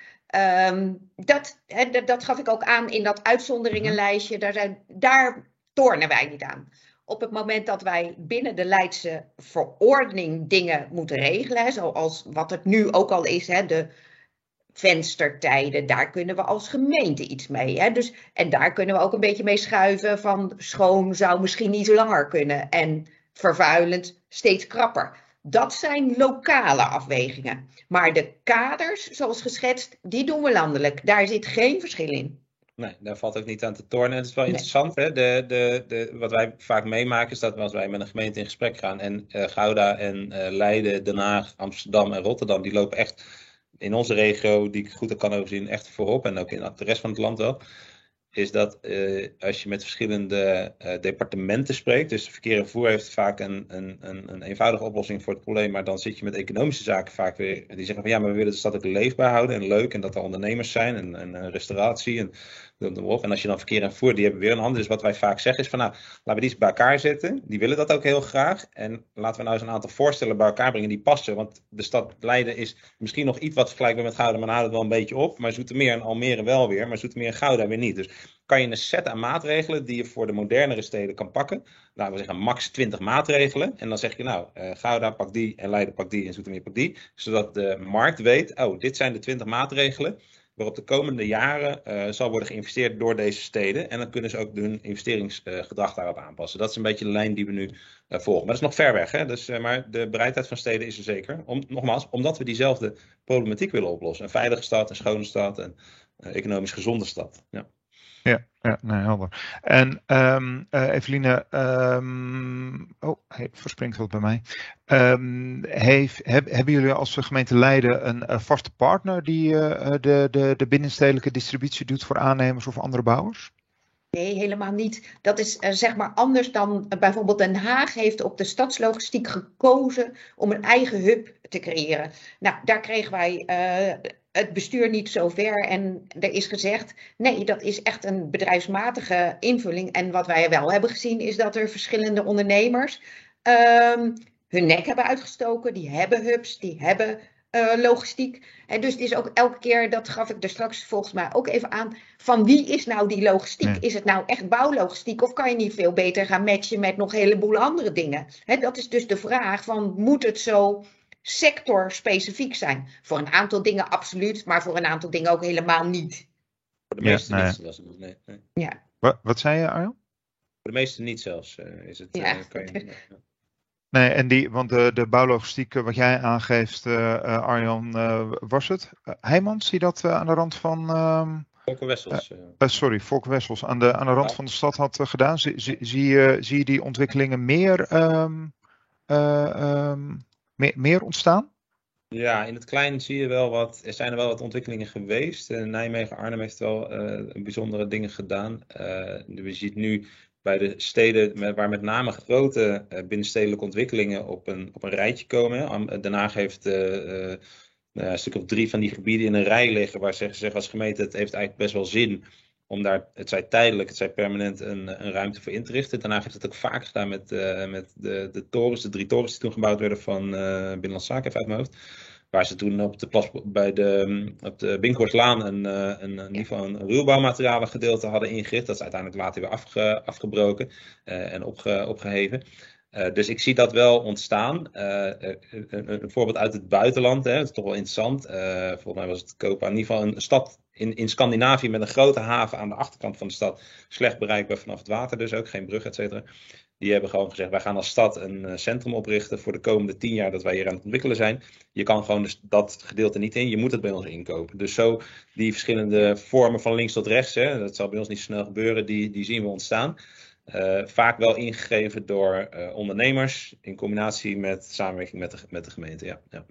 Um, dat, dat, gaf ik ook aan in dat uitzonderingenlijstje. Daar, daar tornen wij niet aan. Op het moment dat wij binnen de Leidse verordening dingen moeten regelen, zoals wat het nu ook al is, hè, de venstertijden, daar kunnen we als gemeente iets mee. Hè? Dus, en daar kunnen we ook een beetje mee schuiven van schoon zou misschien niet langer kunnen en vervuilend steeds krapper. Dat zijn lokale afwegingen. Maar de kaders, zoals geschetst, die doen we landelijk. Daar zit geen verschil in. Nee, daar valt ook niet aan te tornen. Het is wel interessant. Hè? De, de, de, wat wij vaak meemaken is dat als wij met een gemeente in gesprek gaan en uh, Gouda en uh, Leiden, Den Haag, Amsterdam en Rotterdam, die lopen echt in onze regio, die ik goed kan overzien, echt voorop. En ook in de rest van het land wel. Is dat uh, als je met verschillende uh, departementen spreekt. Dus verkeer en vervoer heeft vaak een, een, een, een, eenvoudige oplossing voor het probleem. Maar dan zit je met economische zaken vaak weer. Die zeggen van ja, maar we willen de stad ook leefbaar houden en leuk. En dat er ondernemers zijn en restauratie. En En als je dan verkeer en vervoer, die hebben weer een hand. Dus wat wij vaak zeggen is van nou, laten we die eens bij elkaar zetten. Die willen dat ook heel graag. En laten we nou eens een aantal voorstellen bij elkaar brengen die passen. Want de stad Leiden is misschien nog iets wat vergelijkbaar met Gouda, maar dan het wel een beetje op. Maar Zoetermeer en Almere wel weer, maar Zoetermeer en Gouda weer niet. Dus kan je een set aan maatregelen die je voor de modernere steden kan pakken. Laten we zeggen max 20 maatregelen. En dan zeg je nou, uh, Gouda pak die en Leiden pak die en Zoetermeer pak die. Zodat de markt weet, oh, dit zijn de 20 maatregelen waarop de komende jaren uh, zal worden geïnvesteerd door deze steden. En dan kunnen ze ook hun investeringsgedrag daarop aanpassen. Dat is een beetje de lijn die we nu uh, volgen. Maar dat is nog ver weg. Hè? Dus, uh, maar de bereidheid van steden is er zeker. Om, nogmaals, omdat we diezelfde problematiek willen oplossen. Een veilige stad, een schone stad, een economisch gezonde stad. Ja. Ja, ja nee, helder. En um, uh, Eveline, um, oh, hij verspringt wat bij mij. Um, heeft, heb, hebben jullie als gemeente Leiden een, een vaste partner die uh, de, de, de binnenstedelijke distributie doet voor aannemers of andere bouwers? Nee, helemaal niet. Dat is zeg maar anders dan bijvoorbeeld Den Haag heeft op de stadslogistiek gekozen om een eigen hub te creëren. Nou, daar kregen wij het bestuur niet zo ver en er is gezegd, nee, dat is echt een bedrijfsmatige invulling. En wat wij wel hebben gezien is dat er verschillende ondernemers um, hun nek hebben uitgestoken, die hebben hubs, die hebben uh, logistiek. En dus het is ook elke keer, dat gaf ik er straks volgens mij ook even aan, van wie is nou die logistiek? Nee. Is het nou echt bouwlogistiek of kan je niet veel beter gaan matchen met nog een heleboel andere dingen? He, dat is dus de vraag van, moet het zo sectorspecifiek zijn? Voor een aantal dingen absoluut, maar voor een aantal dingen ook helemaal niet. Voor de meeste ja, niet zelfs. Nee, nee. Ja. Wat, wat zei je Arjan? Voor de meeste niet zelfs uh, is het. Ja. Uh, kan je, Nee, en die, want de, de bouwlogistiek wat jij aangeeft, uh, Arjan, uh, was het? Heijmans, die dat aan de rand van. Uh, Volker Wessels. sorry, Volker Wessels, aan de, aan de rand ja. van de stad had gedaan. Zie, zie, zie, je, zie je die ontwikkelingen meer, um, um, meer, meer ontstaan? Ja, in het klein zie je wel wat. Er zijn er wel wat ontwikkelingen geweest. Nijmegen, Arnhem heeft wel bijzondere dingen gedaan. we zien nu bij de steden waar met name grote binnenstedelijke ontwikkelingen op een, op een rijtje komen. Den Haag heeft een stuk of drie van die gebieden in een rij liggen waar ze zeggen als gemeente het heeft eigenlijk best wel zin om daar, het zij tijdelijk, het zij permanent, een, een ruimte voor in te richten. Daarna heeft het ook vaak gedaan met, met de, de torens, de drie torens die toen gebouwd werden van Binnenlandse Zaken, even uit mijn hoofd. Waar ze toen op de, plas, bij de, op de Binkhorstlaan een, een, in ieder geval een ruwbouwmaterialen gedeelte hadden ingericht. Dat is uiteindelijk later weer afge, afgebroken uh, en opge, opgeheven. Uh, dus ik zie dat wel ontstaan. Uh, een, een, voorbeeld uit het buitenland, hè, dat is toch wel interessant. volgens mij was het Kopa, in ieder geval een stad in, in Scandinavië met een grote haven aan de achterkant van de stad. Slecht bereikbaar vanaf het water, dus ook geen brug, et cetera. Die hebben gewoon gezegd, wij gaan als stad een centrum oprichten voor de komende tien jaar dat wij hier aan het ontwikkelen zijn. Je kan gewoon dus dat gedeelte niet in, je moet het bij ons inkopen. Dus zo die verschillende vormen van links tot rechts, hè, dat zal bij ons niet snel gebeuren, die, die zien we ontstaan. Uh, vaak wel ingegeven door uh, ondernemers in combinatie met samenwerking met de, met de gemeente. Ja, ja.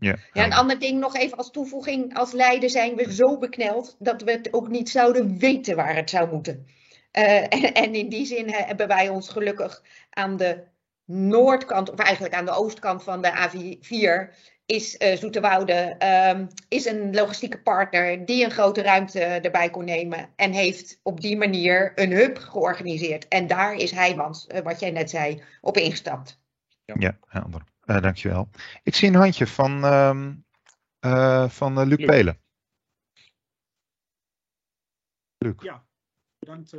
Ja, ja, een ander ding nog even als toevoeging. Als Leiden zijn we zo bekneld dat we het ook niet zouden weten waar het zou moeten. Uh, en, en, in die zin hebben wij ons gelukkig aan de noordkant, of eigenlijk aan de oostkant van de A4, is uh, Zoeterwoude um, is een logistieke partner die een grote ruimte erbij kon nemen. En heeft op die manier een hub georganiseerd. En daar is Heijmans, uh, wat jij net zei, op ingestapt. Ja, ja helder. Uh, dankjewel. Ik zie een handje van, um, van Luc Luc. Pelen. Luc. Ja, bedankt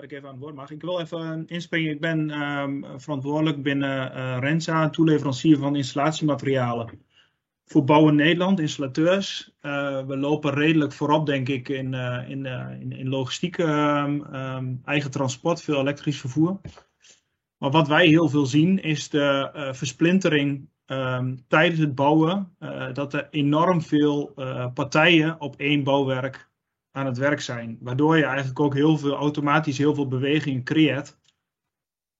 dat ik even aan het woord mag. Ik wil even inspringen. Ik ben um, verantwoordelijk binnen uh, Rensa, toeleverancier van installatiematerialen. Voor Bouwen Nederland, installateurs. Uh, we lopen redelijk voorop, denk ik, in, uh, in, in, in, logistiek, um, um, eigen transport, veel elektrisch vervoer. Maar wat wij heel veel zien, is de versplintering tijdens het bouwen. dat er enorm veel partijen op één bouwwerk aan het werk zijn. Waardoor je eigenlijk ook heel veel automatisch heel veel bewegingen creëert.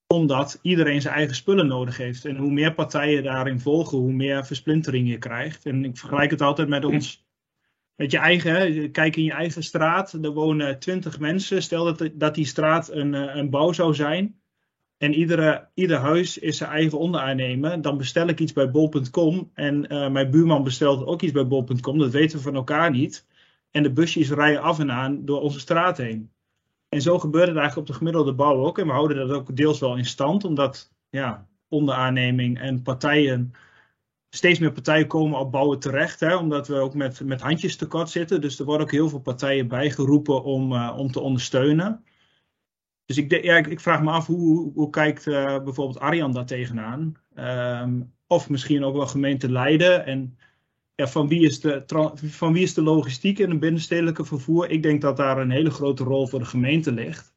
Omdat iedereen zijn eigen spullen nodig heeft. En hoe meer partijen daarin volgen, hoe meer versplintering je krijgt. En ik vergelijk het altijd met ons. Met je eigen, kijk in je eigen straat, er wonen twintig mensen. Stel dat, dat die straat een, een bouw zou zijn. En iedere, ieder huis is zijn eigen onderaannemer. Dan bestel ik iets bij bol.com. En uh, mijn buurman bestelt ook iets bij bol.com. Dat weten we van elkaar niet. En de busjes rijden af en aan door onze straat heen. En zo gebeurt het eigenlijk op de gemiddelde bouw ook. En we houden dat ook deels wel in stand, omdat ja, onderaanneming en partijen, steeds meer partijen komen op bouwen terecht. Hè, omdat we ook met, met handjes tekort zitten. Dus er worden ook heel veel partijen bijgeroepen om, uh, om te ondersteunen. Dus ik, ja, ik, ik, vraag me af hoe, hoe kijkt uh, bijvoorbeeld Arjan daar tegenaan? Um, of misschien ook wel gemeente Leiden. En ja, van, wie is de, van wie is de logistiek in een binnenstedelijke vervoer? Ik denk dat daar een hele grote rol voor de gemeente ligt.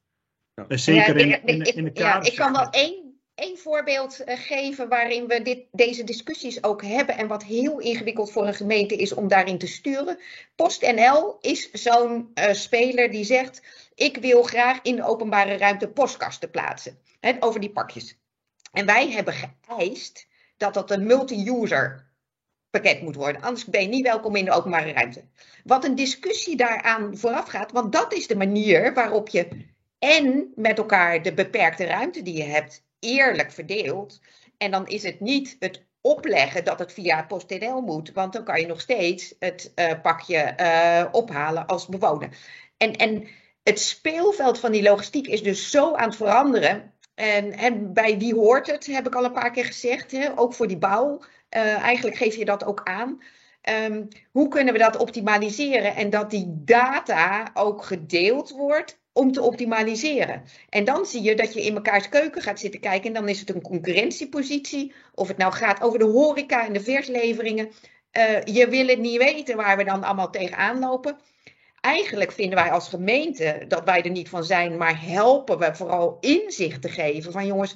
Ja. Zeker in, in, in, de kader. Ja, ik kan wel één, één voorbeeld geven waarin we dit, deze discussies ook hebben. En wat heel ingewikkeld voor een gemeente is om daarin te sturen. PostNL is zo'n uh, speler die zegt ik wil graag in de openbare ruimte postkasten plaatsen. Hè, over die pakjes. En wij hebben geëist dat dat een multi-user pakket moet worden. Anders ben je niet welkom in de openbare ruimte. Wat een discussie daaraan vooraf gaat, want dat is de manier waarop je en met elkaar de beperkte ruimte die je hebt eerlijk verdeelt. En dan is het niet het opleggen dat het via PostNL moet, want dan kan je nog steeds het uh, pakje uh, ophalen als bewoner. En, en het speelveld van die logistiek is dus zo aan het veranderen. En, en bij wie hoort het, heb ik al een paar keer gezegd, hè? ook voor die bouw. Uh, eigenlijk geef je dat ook aan. Um, hoe kunnen we dat optimaliseren en dat die data ook gedeeld wordt om te optimaliseren? En dan zie je dat je in mekaars keuken gaat zitten kijken en dan is het een concurrentiepositie. Of het nou gaat over de horeca en de versleveringen. Uh, je wil het niet weten waar we dan allemaal tegenaan lopen eigenlijk vinden wij als gemeente dat wij er niet van zijn, maar helpen we vooral inzicht te geven van jongens,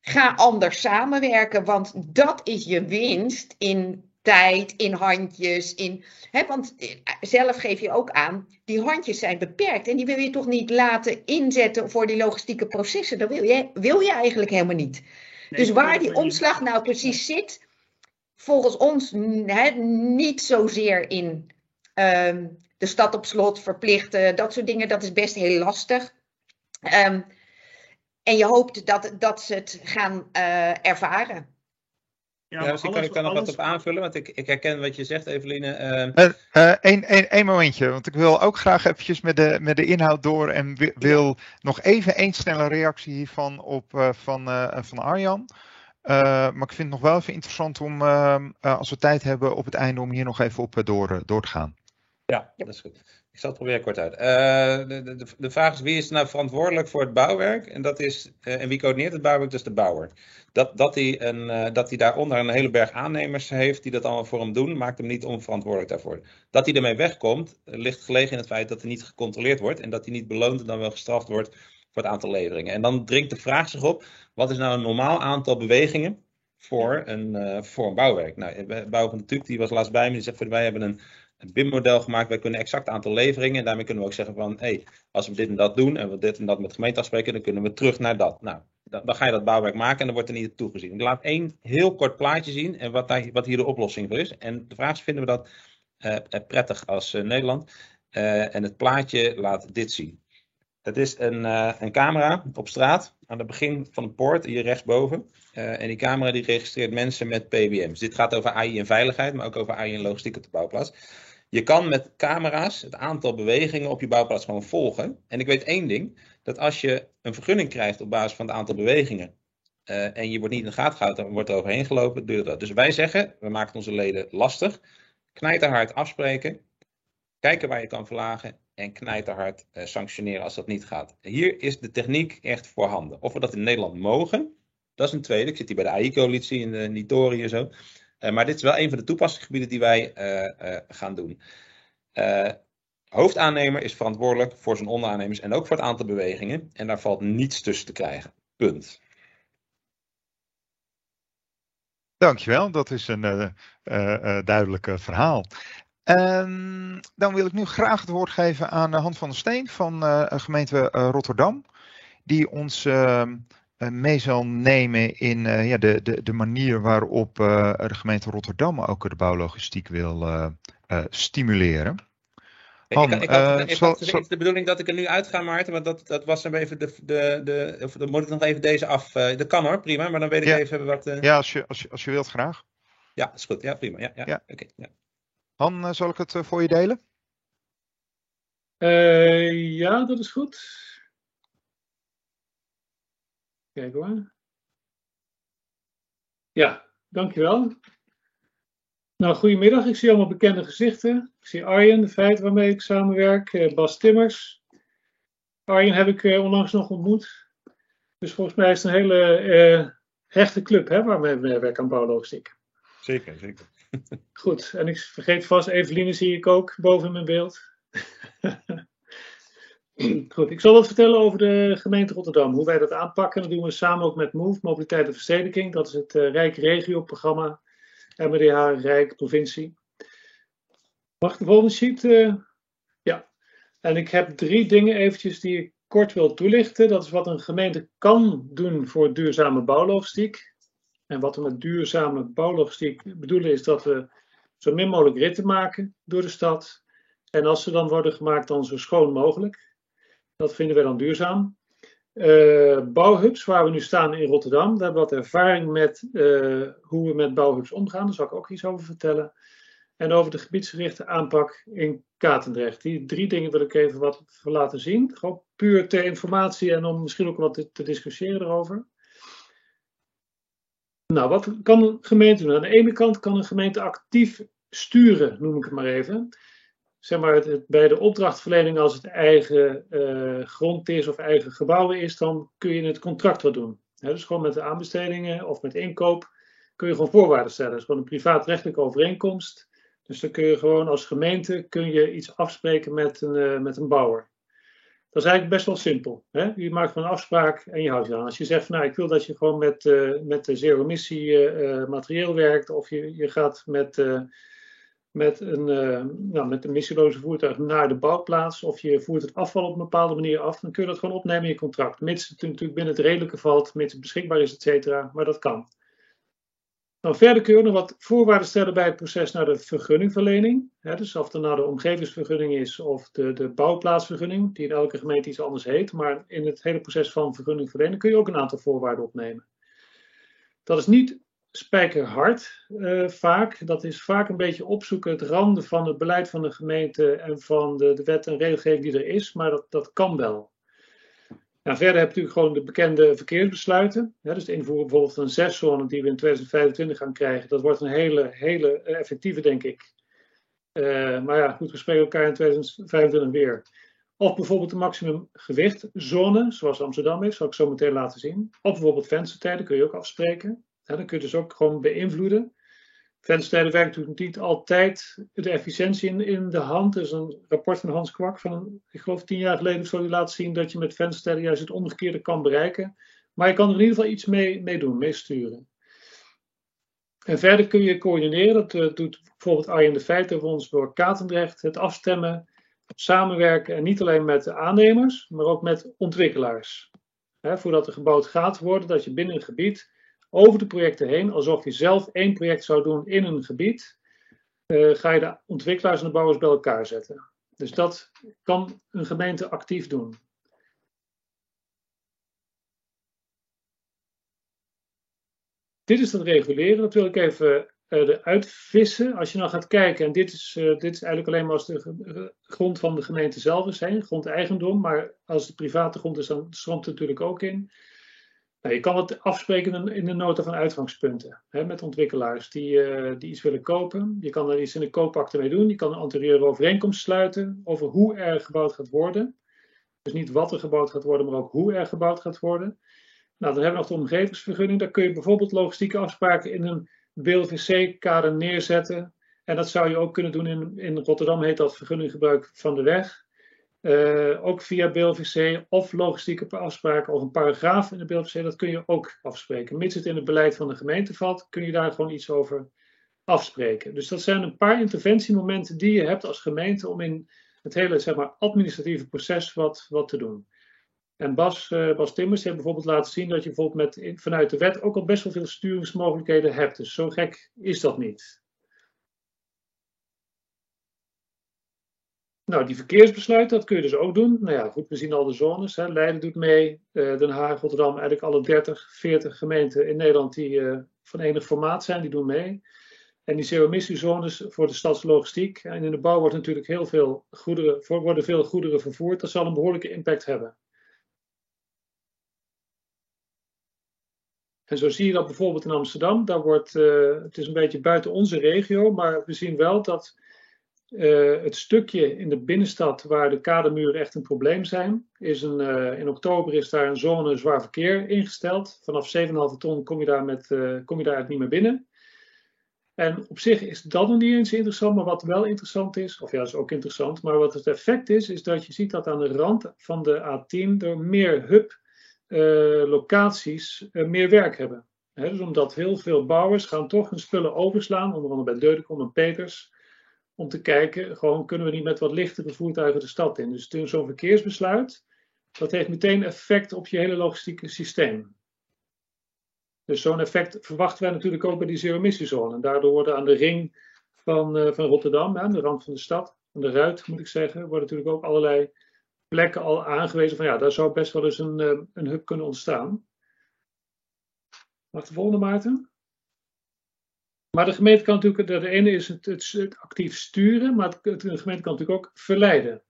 ga anders samenwerken, want dat is je winst in tijd, in handjes, in, hè, want eh, zelf geef je ook aan, die handjes zijn beperkt en die wil je toch niet laten inzetten voor die logistieke processen, dat wil je, wil je eigenlijk helemaal niet. Nee, dus waar die omslag nou precies zit, volgens ons hè, niet zozeer in um, de stad op slot verplichten, dat soort dingen, dat is best heel lastig. Um, en je hoopt dat, dat ze het gaan uh, ervaren. Ja, ja misschien alles, kan ik daar nog wat op aanvullen, want ik, ik herken wat je zegt, Eveline. Eén uh, uh, momentje, want ik wil ook graag eventjes met de, met de inhoud door en wil ja. nog even één snelle reactie hiervan op uh, van, uh, van Arjan. maar ik vind het nog wel even interessant om, ehm, als we tijd hebben op het einde, om hier nog even op door, door te gaan. Ja, dat is goed. Ik zal het proberen kort uit. Uh, de, de, de, vraag is wie is nou verantwoordelijk voor het bouwwerk? En, dat is, uh, en wie coördineert het bouwwerk? Dat is de bouwer. Dat, dat, hij een, uh, dat hij daaronder een hele berg aannemers heeft die dat allemaal voor hem doen, maakt hem niet onverantwoordelijk daarvoor. Dat hij ermee wegkomt, ligt gelegen in het feit dat hij niet gecontroleerd wordt en dat hij niet beloond en dan wel gestraft wordt voor het aantal leveringen. En dan dringt de vraag zich op, wat is nou een normaal aantal bewegingen voor een, voor een bouwwerk? Nou, Bouw van de Tuk, die was laatst bij me, die zegt, wij hebben een een BIM-model gemaakt. Wij kunnen exact aantal leveringen. En daarmee kunnen we ook zeggen van, hey, als we dit en dat doen en we dit en dat met gemeente afspreken, dan kunnen we terug naar dat. Nou, dan, ga je dat bouwwerk maken en dan wordt er niet toegezien. Ik laat één heel kort plaatje zien en wat, wat hier de oplossing voor is. En de vraag is, vinden we dat uh, prettig als uh, Nederland? En het plaatje laat dit zien. Het is een, een camera op straat aan het begin van de poort, hier rechtsboven. en die camera die registreert mensen met PBM's. Dit gaat over AI en veiligheid, maar ook over AI en logistiek op de bouwplaats. Je kan met camera's het aantal bewegingen op je bouwplaats gewoon volgen. En ik weet één ding, dat als je een vergunning krijgt op basis van het aantal bewegingen uh, en je wordt niet in de gaten gehouden, dan wordt er overheen gelopen, duurt dat. Dus wij zeggen, we maken onze leden lastig, knijterhard afspreken, kijken waar je kan verlagen en knijterhard uh, sanctioneren als dat niet gaat. Hier is de techniek echt voorhanden. Of we dat in Nederland mogen, dat is een tweede. Ik zit hier bij de AI-coalitie in de Nitori en zo. Uh, maar dit is wel een van de toepassingsgebieden die wij uh, uh, gaan doen. hoofdaannemer is verantwoordelijk voor zijn onderaannemers en ook voor het aantal bewegingen. En daar valt niets tussen te krijgen. Punt. Dankjewel, dat is een duidelijk verhaal. Um, dan wil ik nu graag het woord geven aan Hans van der Steen van gemeente Rotterdam. Die ons ehm, mee zal nemen in uh, ja, de, de, de manier waarop uh, de gemeente Rotterdam ook de bouwlogistiek wil stimuleren. Han, ik, ik, had, ik had, de bedoeling dat ik er nu uit ga, Maarten, want dat, dat was even de, de, de, of dan moet ik nog even deze af. dat kan hoor, prima, maar dan weet ik ja. even wat. Ja, als je, als, je, als je wilt, graag. Ja, is goed. Ja, prima. Ja, ja. ja. Okay, ja. Han, zal ik het voor je delen? Uh, ja, dat is goed. Hoor. Ja, dankjewel. Nou, goedemiddag. Ik zie allemaal bekende gezichten. Ik zie Arjen, de feit waarmee ik samenwerk. Uh, Bas Timmers. Arjen heb ik uh, onlangs nog ontmoet. Dus volgens mij is het een hele hechte club hè, waarmee we werken aan bouwlogistiek. Zeker, zeker. Goed, en ik vergeet vast, Eveline zie ik ook boven mijn beeld. Goed, ik zal wat vertellen over de gemeente Rotterdam, hoe wij dat aanpakken. Dat doen we samen ook met MOVE, Mobiliteit en Verstedelijking. Dat is het uh, Rijk Regio-programma, MDH Rijk Provincie. Mag de volgende sheet? Uh, ja, en ik heb drie dingen eventjes die ik kort wil toelichten. Dat is wat een gemeente kan doen voor duurzame bouwlogistiek. En wat we met duurzame bouwlogistiek bedoelen is dat we zo min mogelijk ritten maken door de stad. En als ze dan worden gemaakt, dan zo schoon mogelijk. Dat vinden we dan duurzaam. Uh, bouwhubs, waar we nu staan in Rotterdam, daar hebben we wat ervaring met uh, hoe we met bouwhubs omgaan. Daar zal ik ook iets over vertellen. En over de gebiedsgerichte aanpak in Katendrecht. Die drie dingen wil ik even wat laten zien. Gewoon puur ter informatie en om misschien ook wat te, te discussiëren erover. Nou, wat kan een gemeente doen? Aan de ene kant kan een gemeente actief sturen, noem ik het maar even. Zeg maar, bij de opdrachtverlening, als het eigen uh, grond is of eigen gebouwen is, dan kun je het contract wat doen. dus gewoon met de aanbestedingen of met inkoop kun je gewoon voorwaarden stellen. Het is gewoon een privaatrechtelijke overeenkomst. Dus dan kun je gewoon als gemeente kun je iets afspreken met een, uh, met een bouwer. Dat is eigenlijk best wel simpel. Hè? Je maakt gewoon een afspraak en je houdt je aan. Als je zegt, van, nou, ik wil dat je gewoon met, uh, met de zero-emissie materieel werkt, of je, je gaat met, met, een, nou, met een voertuig naar de bouwplaats, of je voert het afval op een bepaalde manier af, dan kun je dat gewoon opnemen in je contract. Mits het natuurlijk binnen het redelijke valt, mits het beschikbaar is, et cetera, maar dat kan. Nou, verder kun je nog wat voorwaarden stellen bij het proces naar de vergunningverlening. Dus of het nou de omgevingsvergunning is of de, de bouwplaatsvergunning, die in elke gemeente iets anders heet. Maar in het hele proces van vergunningverlening kun je ook een aantal voorwaarden opnemen. Dat is niet spijkerhard uh, vaak. Dat is vaak een beetje opzoeken het randen van het beleid van de gemeente en van de, de wet en regelgeving die er is. Maar dat, dat kan wel. Nou, verder heb je natuurlijk gewoon de bekende verkeersbesluiten. Ja, dus de invoeren bijvoorbeeld van een zeszone die we in 2025 gaan krijgen. Dat wordt een hele, hele effectieve, denk ik. Uh, maar ja, goed, we spreken elkaar in 2025 weer. Of bijvoorbeeld de maximum gewichtzone, zoals Amsterdam is, zal ik zo meteen laten zien. Of bijvoorbeeld venstertijden kun je ook afspreken. Dan kun je dus ook gewoon beïnvloeden. Venstertijden werkt natuurlijk niet altijd de efficiëntie in, in de hand. Er is een rapport van Hans Kwak van, ik geloof tien jaar geleden, zal hij laten zien dat je met venstertijden juist het omgekeerde kan bereiken. Maar je kan er in ieder geval iets mee, mee doen, mee. En verder kun je coördineren, dat uh, doet bijvoorbeeld Arjen de Feiten voor ons door Katendrecht, het afstemmen, samenwerken en niet alleen met de aannemers, maar ook met ontwikkelaars. Voordat er gebouwd gaat worden, dat je binnen een gebied over de projecten heen, alsof je zelf één project zou doen in een gebied, uh, ga je de ontwikkelaars en de bouwers bij elkaar zetten. Dus dat kan een gemeente actief doen. Dit is het reguleren, dat wil ik even uh, eruit vissen. Als je nou gaat kijken, en dit is, uh, dit is eigenlijk alleen maar als de grond van de gemeente zelf is, hè, grondeigendom, maar als het private grond is, dan stroomt het natuurlijk ook in. Nou, je kan het afspreken in de nota van uitgangspunten hè, met ontwikkelaars die, uh, die iets willen kopen. Je kan er iets in de koopakte mee doen. Je kan een anterieure overeenkomst sluiten over hoe er gebouwd gaat worden. Dus niet wat er gebouwd gaat worden, maar ook hoe er gebouwd gaat worden. Nou, dan hebben we nog de omgevingsvergunning. Daar kun je bijvoorbeeld logistieke afspraken in een BLVC-kader neerzetten. En dat zou je ook kunnen doen in, in Rotterdam, heet dat vergunninggebruik van de weg. Uh, ook via BLVC of logistieke afspraken of een paragraaf in de BLVC, dat kun je ook afspreken. Mits het in het beleid van de gemeente valt, kun je daar gewoon iets over afspreken. Dus dat zijn een paar interventiemomenten die je hebt als gemeente om in het hele zeg maar, administratieve proces wat, wat te doen. En Bas, uh, Bas Timmers heeft bijvoorbeeld laten zien dat je bijvoorbeeld met, vanuit de wet ook al best wel veel sturingsmogelijkheden hebt. Dus zo gek is dat niet. Nou, die verkeersbesluiten, dat kun je dus ook doen. Nou ja, goed, we zien al de zones. Hè. Leiden doet mee, uh, Den Haag, Rotterdam, eigenlijk alle 30, 40 gemeenten in Nederland die uh, van enig formaat zijn, die doen mee. En die zero-emissiezones voor de stadslogistiek. En in de bouw wordt natuurlijk heel veel goederen, worden veel goederen vervoerd. Dat zal een behoorlijke impact hebben. En zo zie je dat bijvoorbeeld in Amsterdam. Daar wordt, uh, het is een beetje buiten onze regio, maar we zien wel dat uh, het stukje in de binnenstad waar de kademuren echt een probleem zijn, is een, uh, in oktober is daar een zone zwaar verkeer ingesteld. Vanaf 7,5 ton kom je daar, met, kom je daar niet meer binnen. En op zich is dat nog niet eens interessant, maar wat wel interessant is, of ja, dat is ook interessant, maar wat het effect is, is dat je ziet dat aan de rand van de A10 er meer hub locaties uh, meer werk hebben. He, dus omdat heel veel bouwers gaan toch hun spullen overslaan, onder andere bij Deudecom en Peters, om te kijken, gewoon kunnen we niet met wat lichtere voertuigen de stad in. Dus zo'n verkeersbesluit, dat heeft meteen effect op je hele logistieke systeem. Dus zo'n effect verwachten wij natuurlijk ook bij die zero-emissiezone. En daardoor worden aan de ring van, uh, van Rotterdam, aan de rand van de stad, aan de ruit moet ik zeggen, worden natuurlijk ook allerlei plekken al aangewezen van ja, daar zou best wel eens een, eh, een hub kunnen ontstaan. Mag de volgende, Maarten? Maar de gemeente kan natuurlijk, de ene is het, het, actief sturen, maar de gemeente kan natuurlijk ook verleiden.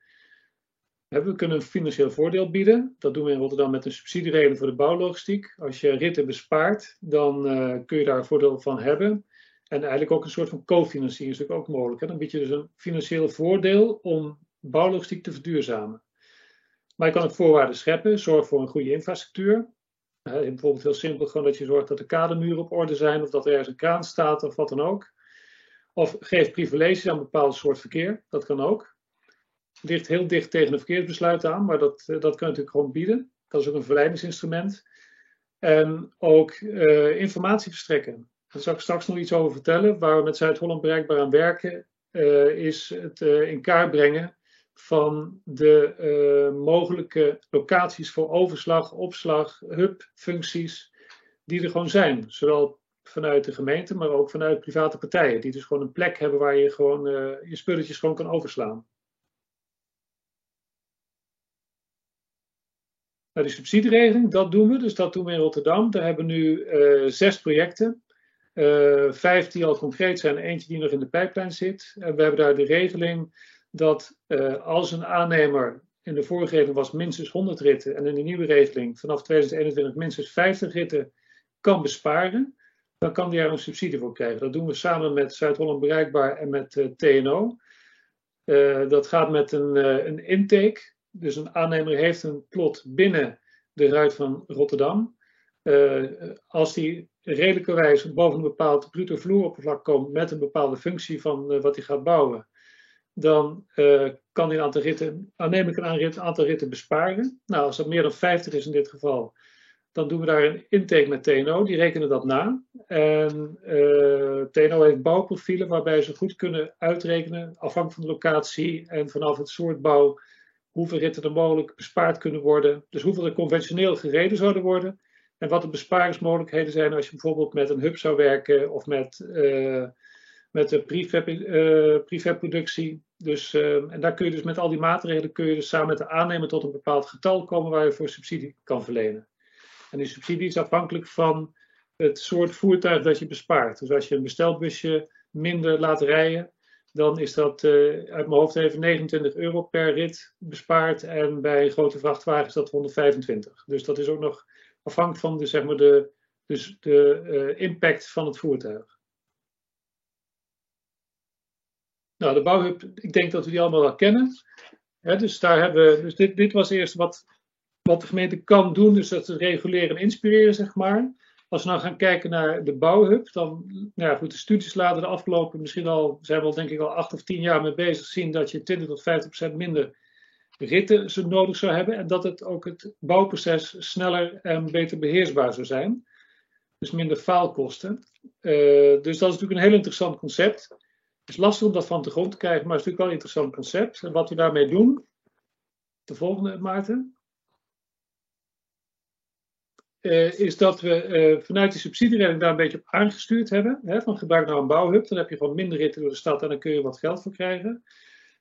We kunnen een financieel voordeel bieden. Dat doen we in Rotterdam met een subsidieregeling voor de bouwlogistiek. Als je ritten bespaart, dan uh, kun je daar voordeel van hebben. En eigenlijk ook een soort van cofinanciering is natuurlijk ook mogelijk. Dan bied je dus een financieel voordeel om bouwlogistiek te verduurzamen. Maar je kan ook voorwaarden scheppen. Zorg voor een goede infrastructuur. Bijvoorbeeld heel simpel gewoon dat je zorgt dat de kademuren op orde zijn. Of dat er ergens een kraan staat of wat dan ook. Of geef privileges aan een bepaald soort verkeer. Dat kan ook. Ligt heel dicht tegen een verkeersbesluit aan. Maar dat, uh, dat kan je natuurlijk gewoon bieden. Dat is ook een verleidingsinstrument. En ook uh, informatie verstrekken. Daar zal ik straks nog iets over vertellen. Waar we met Zuid-Holland bereikbaar aan werken. is het in kaart brengen van de uh, mogelijke locaties voor overslag, opslag, hub-functies die er gewoon zijn. Zowel vanuit de gemeente, maar ook vanuit private partijen. Die dus gewoon een plek hebben waar je gewoon uh, je spulletjes gewoon kan overslaan. Nou, die subsidieregeling, dat doen we. Dus dat doen we in Rotterdam. Daar hebben we nu uh, zes projecten. vijf die al concreet zijn, eentje die nog in de pijplijn zit. En we hebben daar de regeling dat uh, als een aannemer in de vorige regeling was minstens 100 ritten en in de nieuwe regeling vanaf 2021 minstens 50 ritten kan besparen, dan kan die daar een subsidie voor krijgen. Dat doen we samen met Zuid-Holland Bereikbaar en met uh, TNO. Uh, dat gaat met een, een intake. Dus een aannemer heeft een plot binnen de ruit van Rotterdam. als die redelijkerwijs boven een bepaald bruto vloeroppervlak komt met een bepaalde functie van wat hij gaat bouwen, dan uh, kan hij een aantal ritten, aannemelijk een aantal ritten besparen. Nou, als dat meer dan 50 is in dit geval, dan doen we daar een intake met TNO, die rekenen dat na. En uh, TNO heeft bouwprofielen waarbij ze goed kunnen uitrekenen, afhankelijk van de locatie en vanaf het soort bouw, hoeveel ritten er mogelijk bespaard kunnen worden. Dus hoeveel er conventioneel gereden zouden worden. En wat de besparingsmogelijkheden zijn als je bijvoorbeeld met een hub zou werken of met, uh, met de prefab, uh, prefabproductie. Dus, uh, en daar kun je dus met al die maatregelen kun je dus samen met de aannemer tot een bepaald getal komen waar je voor subsidie kan verlenen. En die subsidie is afhankelijk van het soort voertuig dat je bespaart. Dus als je een bestelbusje minder laat rijden, dan is dat uh, uit mijn hoofd even 29 euro per rit bespaard. En bij grote vrachtwagens dat 125. Dus dat is ook nog afhankelijk van de, zeg maar de, dus de uh, impact van het voertuig. Nou, de bouwhub, ik denk dat we die allemaal wel kennen. dus daar hebben we, dus dit, dit was eerst wat, wat de gemeente kan doen, dus dat ze reguleren en inspireren, zeg maar. Als we nou gaan kijken naar de bouwhub, dan, nou ja, goed, de studies laten de afgelopen, misschien al, zijn we al denk ik al acht of tien jaar mee bezig, zien dat je 20 tot 50 procent minder ritten nodig zou hebben. En dat het ook het bouwproces sneller en beter beheersbaar zou zijn. Dus minder faalkosten. Uh, dus dat is natuurlijk een heel interessant concept. Het is lastig om dat van de grond te krijgen, maar het is natuurlijk wel een interessant concept. En wat we daarmee doen, de volgende Maarten, uh, is dat we uh, vanuit de subsidieregeling daar een beetje op aangestuurd hebben. Hè, van gebruik nou een bouwhub, dan heb je gewoon minder ritten door de stad en dan kun je wat geld voor krijgen.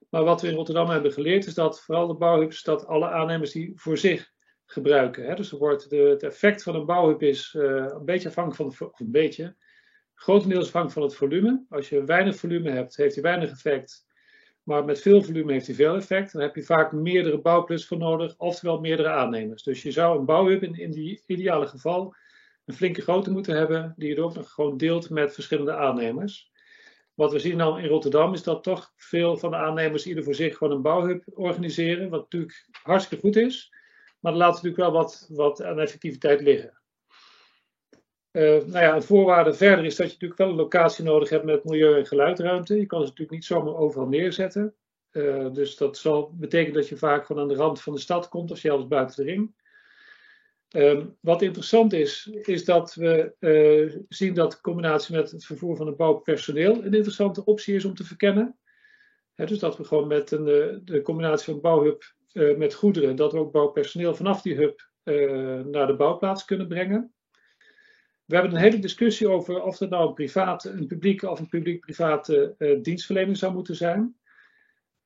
Maar wat we in Rotterdam hebben geleerd is dat vooral de bouwhubs, dat alle aannemers die voor zich gebruiken. Hè. Dus er wordt de, het effect van een bouwhub is uh, een beetje afhankelijk van, de, een beetje, grotendeels afhankelijk van het volume. Als je weinig volume hebt, heeft hij weinig effect. Maar met veel volume heeft hij veel effect. Dan heb je vaak meerdere bouwplussen voor nodig, oftewel meerdere aannemers. Dus je zou een bouwhub in, in die ideale geval een flinke grootte moeten hebben, die je ook nog gewoon deelt met verschillende aannemers. Wat we zien dan in Rotterdam is dat toch veel van de aannemers ieder voor zich gewoon een bouwhub organiseren, wat natuurlijk hartstikke goed is. Maar er laat natuurlijk wel wat, wat aan effectiviteit liggen. Uh, nou ja, een voorwaarde verder is dat je natuurlijk wel een locatie nodig hebt met milieu- en geluidruimte. Je kan ze natuurlijk niet zomaar overal neerzetten. Uh, dus dat zal betekenen dat je vaak gewoon aan de rand van de stad komt of zelfs buiten de ring. Um, wat interessant is, is dat we uh, zien dat de combinatie met het vervoer van het bouwpersoneel een interessante optie is om te verkennen. Dus dat we gewoon met een, de combinatie van bouwhub met goederen, dat we ook bouwpersoneel vanaf die hub naar de bouwplaats kunnen brengen. We hebben een hele discussie over of het nou een, private, een publieke of een publiek-private dienstverlening zou moeten zijn.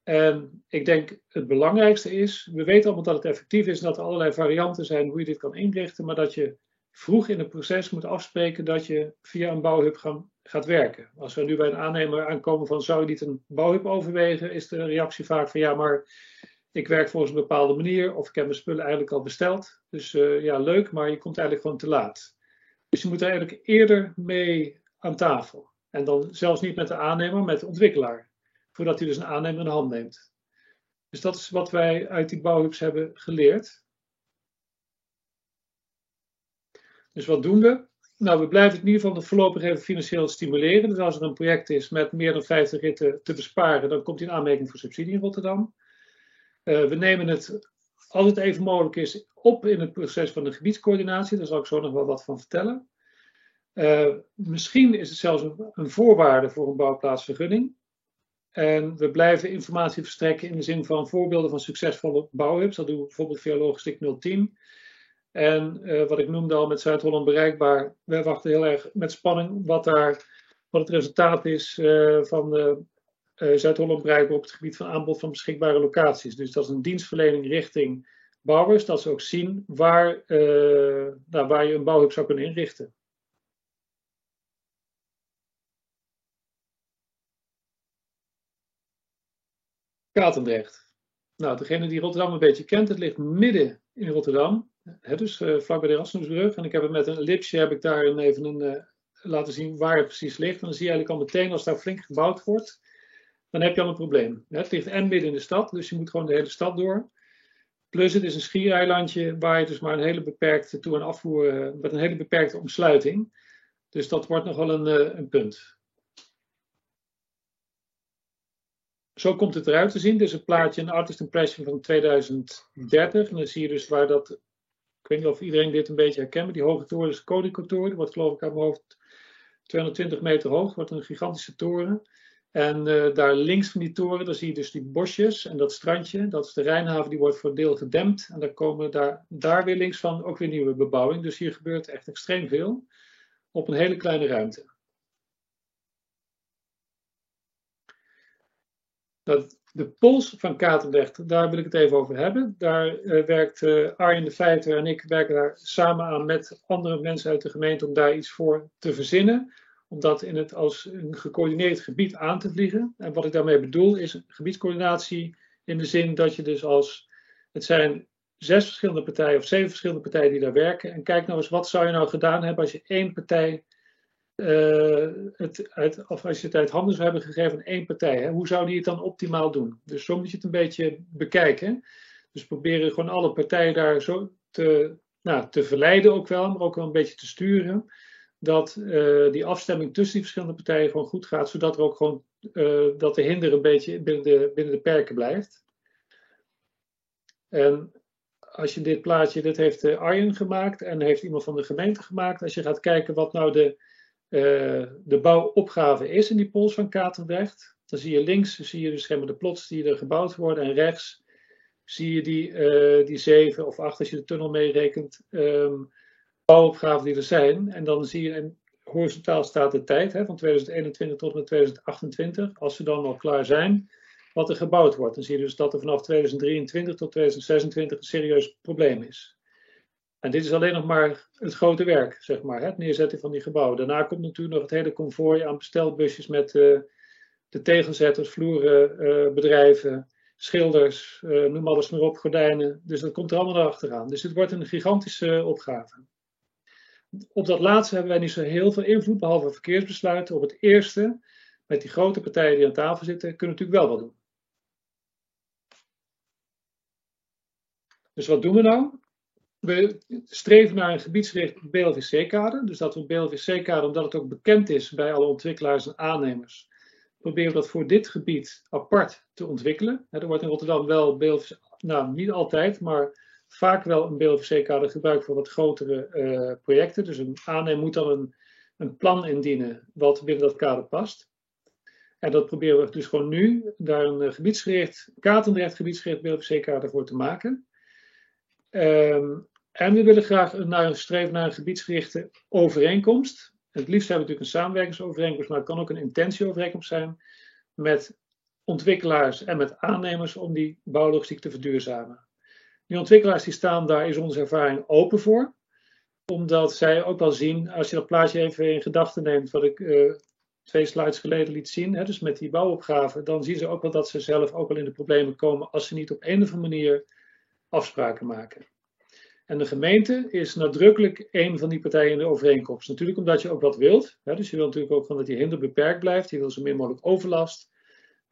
En ik denk het belangrijkste is, we weten allemaal dat het effectief is en dat er allerlei varianten zijn hoe je dit kan inrichten, maar dat je vroeg in het proces moet afspreken dat je via een bouwhub gaat werken. Als we nu bij een aannemer aankomen van zou je niet een bouwhub overwegen, is de reactie vaak van ja, maar ik werk volgens een bepaalde manier of ik heb mijn spullen eigenlijk al besteld. Dus uh, ja, leuk, maar je komt eigenlijk gewoon te laat. Dus je moet er eigenlijk eerder mee aan tafel. En dan zelfs niet met de aannemer, met de ontwikkelaar voordat hij dus een aannemer in de hand neemt. Dus dat is wat wij uit die bouwhubs hebben geleerd. Dus wat doen we? Nou, we blijven het in ieder geval voorlopig even financieel stimuleren. Dus als er een project is met meer dan 50 ritten te besparen, dan komt hij in aanmerking voor subsidie in Rotterdam. Uh, we nemen het, als het even mogelijk is, op in het proces van de gebiedscoördinatie. Daar zal ik zo nog wel wat van vertellen. Uh, misschien is het zelfs een, voorwaarde voor een bouwplaatsvergunning. En we blijven informatie verstrekken in de zin van voorbeelden van succesvolle bouwhubs. Dat doen we bijvoorbeeld via Logistiek 010. En uh, wat ik noemde al met Zuid-Holland bereikbaar. We wachten heel erg met spanning wat, daar, wat het resultaat is uh, van uh, Zuid-Holland bereikbaar op het gebied van aanbod van beschikbare locaties. Dus dat is een dienstverlening richting bouwers. Dat ze ook zien waar, nou, waar je een bouwhub zou kunnen inrichten. Katendrecht. Nou, degene die Rotterdam een beetje kent, het ligt midden in Rotterdam. Hè, dus uh, vlakbij de Erasmusbrug. En ik heb het met een lipsje heb ik daar even een, laten zien waar het precies ligt. En dan zie je eigenlijk al meteen als daar flink gebouwd wordt, dan heb je al een probleem. Het ligt en midden in de stad, dus je moet gewoon de hele stad door. Plus het is een schiereilandje waar je dus maar een hele beperkte toe- en afvoer, uh, met een hele beperkte omsluiting. Dus dat wordt nog wel een, een punt. Zo komt het eruit te zien. Dit is een plaatje, een artist impression van 2030. En dan zie je dus waar dat. Ik weet niet of iedereen dit een beetje herkent. Die hoge toren is de Koninkotoren. Die wordt geloof ik aan mijn hoofd 220 meter hoog. Wordt een gigantische toren. En uh, daar links van die toren, daar zie je dus die bosjes en dat strandje. Dat is de Rijnhaven, die wordt voor een deel gedempt. En daar komen daar, daar weer links van ook weer nieuwe bebouwing. Dus hier gebeurt echt extreem veel op een hele kleine ruimte. Dat de pols van Katendrecht, daar wil ik het even over hebben. Daar uh, werkt uh, Arjen de Feiter en ik werken daar samen aan met andere mensen uit de gemeente om daar iets voor te verzinnen. Om dat in het als een gecoördineerd gebied aan te vliegen. En wat ik daarmee bedoel is gebiedscoördinatie in de zin dat je dus als, het zijn zes verschillende partijen of zeven verschillende partijen die daar werken. En kijk nou eens, wat zou je nou gedaan hebben als je één partij uh, het uit, of als je het uit handen zou hebben gegeven aan één partij, hè, hoe zou die het dan optimaal doen? Dus zo moet je het een beetje bekijken. Dus proberen gewoon alle partijen daar zo te, nou, te verleiden ook wel, maar ook wel een beetje te sturen. Dat uh, die afstemming tussen die verschillende partijen gewoon goed gaat, zodat er ook gewoon uh, dat de hinder een beetje binnen de, binnen de perken blijft. En als je dit plaatje, dit heeft Arjen gemaakt en heeft iemand van de gemeente gemaakt. Als je gaat kijken wat nou de, de bouwopgave is in die pols van Katendrecht. Dan zie je links zie je dus de plots die er gebouwd worden. En rechts zie je die, die zeven of acht, als je de tunnel meerekent, um, bouwopgaven die er zijn. En dan zie je, en horizontaal staat de tijd hè, van 2021 tot en met 2028. Als ze dan al klaar zijn, wat er gebouwd wordt. Dan zie je dus dat er vanaf 2023 tot 2026 een serieus probleem is. En dit is alleen nog maar het grote werk, zeg maar, het neerzetten van die gebouwen. Daarna komt natuurlijk nog het hele konvooi aan bestelbusjes met uh, de tegelzetters, vloerenbedrijven, uh, schilders, uh, noem alles maar op, gordijnen. Dus dat komt er allemaal achteraan. Dus dit wordt een gigantische opgave. Op dat laatste hebben wij niet zo heel veel invloed, behalve verkeersbesluiten. Op het eerste, met die grote partijen die aan tafel zitten, kunnen we natuurlijk wel wat doen. Dus wat doen we nou? We streven naar een gebiedsgericht BLVC-kader. Dus dat we een BLVC-kader, omdat het ook bekend is bij alle ontwikkelaars en aannemers, proberen we dat voor dit gebied apart te ontwikkelen. Er wordt in Rotterdam wel BLVC, nou niet altijd, maar vaak wel een BLVC-kader gebruikt voor wat grotere uh, projecten. Dus een aannemer moet dan een, een plan indienen wat binnen dat kader past. En dat proberen we dus gewoon nu daar een uh, gebiedsgericht, Katendrecht gebiedsgericht BLVC-kader voor te maken. Um, en we willen graag naar een streven naar een gebiedsgerichte overeenkomst. Het liefst hebben we natuurlijk een samenwerkingsovereenkomst, maar het kan ook een intentieovereenkomst zijn met ontwikkelaars en met aannemers om die bouwlogistiek te verduurzamen. Die ontwikkelaars die staan daar, is onze ervaring open voor. Omdat zij ook wel zien, als je dat plaatje even in gedachten neemt, wat ik uh, twee slides geleden liet zien, hè, dus met die bouwopgave, dan zien ze ook wel dat ze zelf ook wel in de problemen komen als ze niet op een of andere manier afspraken maken. En de gemeente is nadrukkelijk een van die partijen in de overeenkomst. Natuurlijk omdat je ook wat wilt. Hè, dus je wilt natuurlijk ook van dat die hinder beperkt blijft. Je wil zo min mogelijk overlast.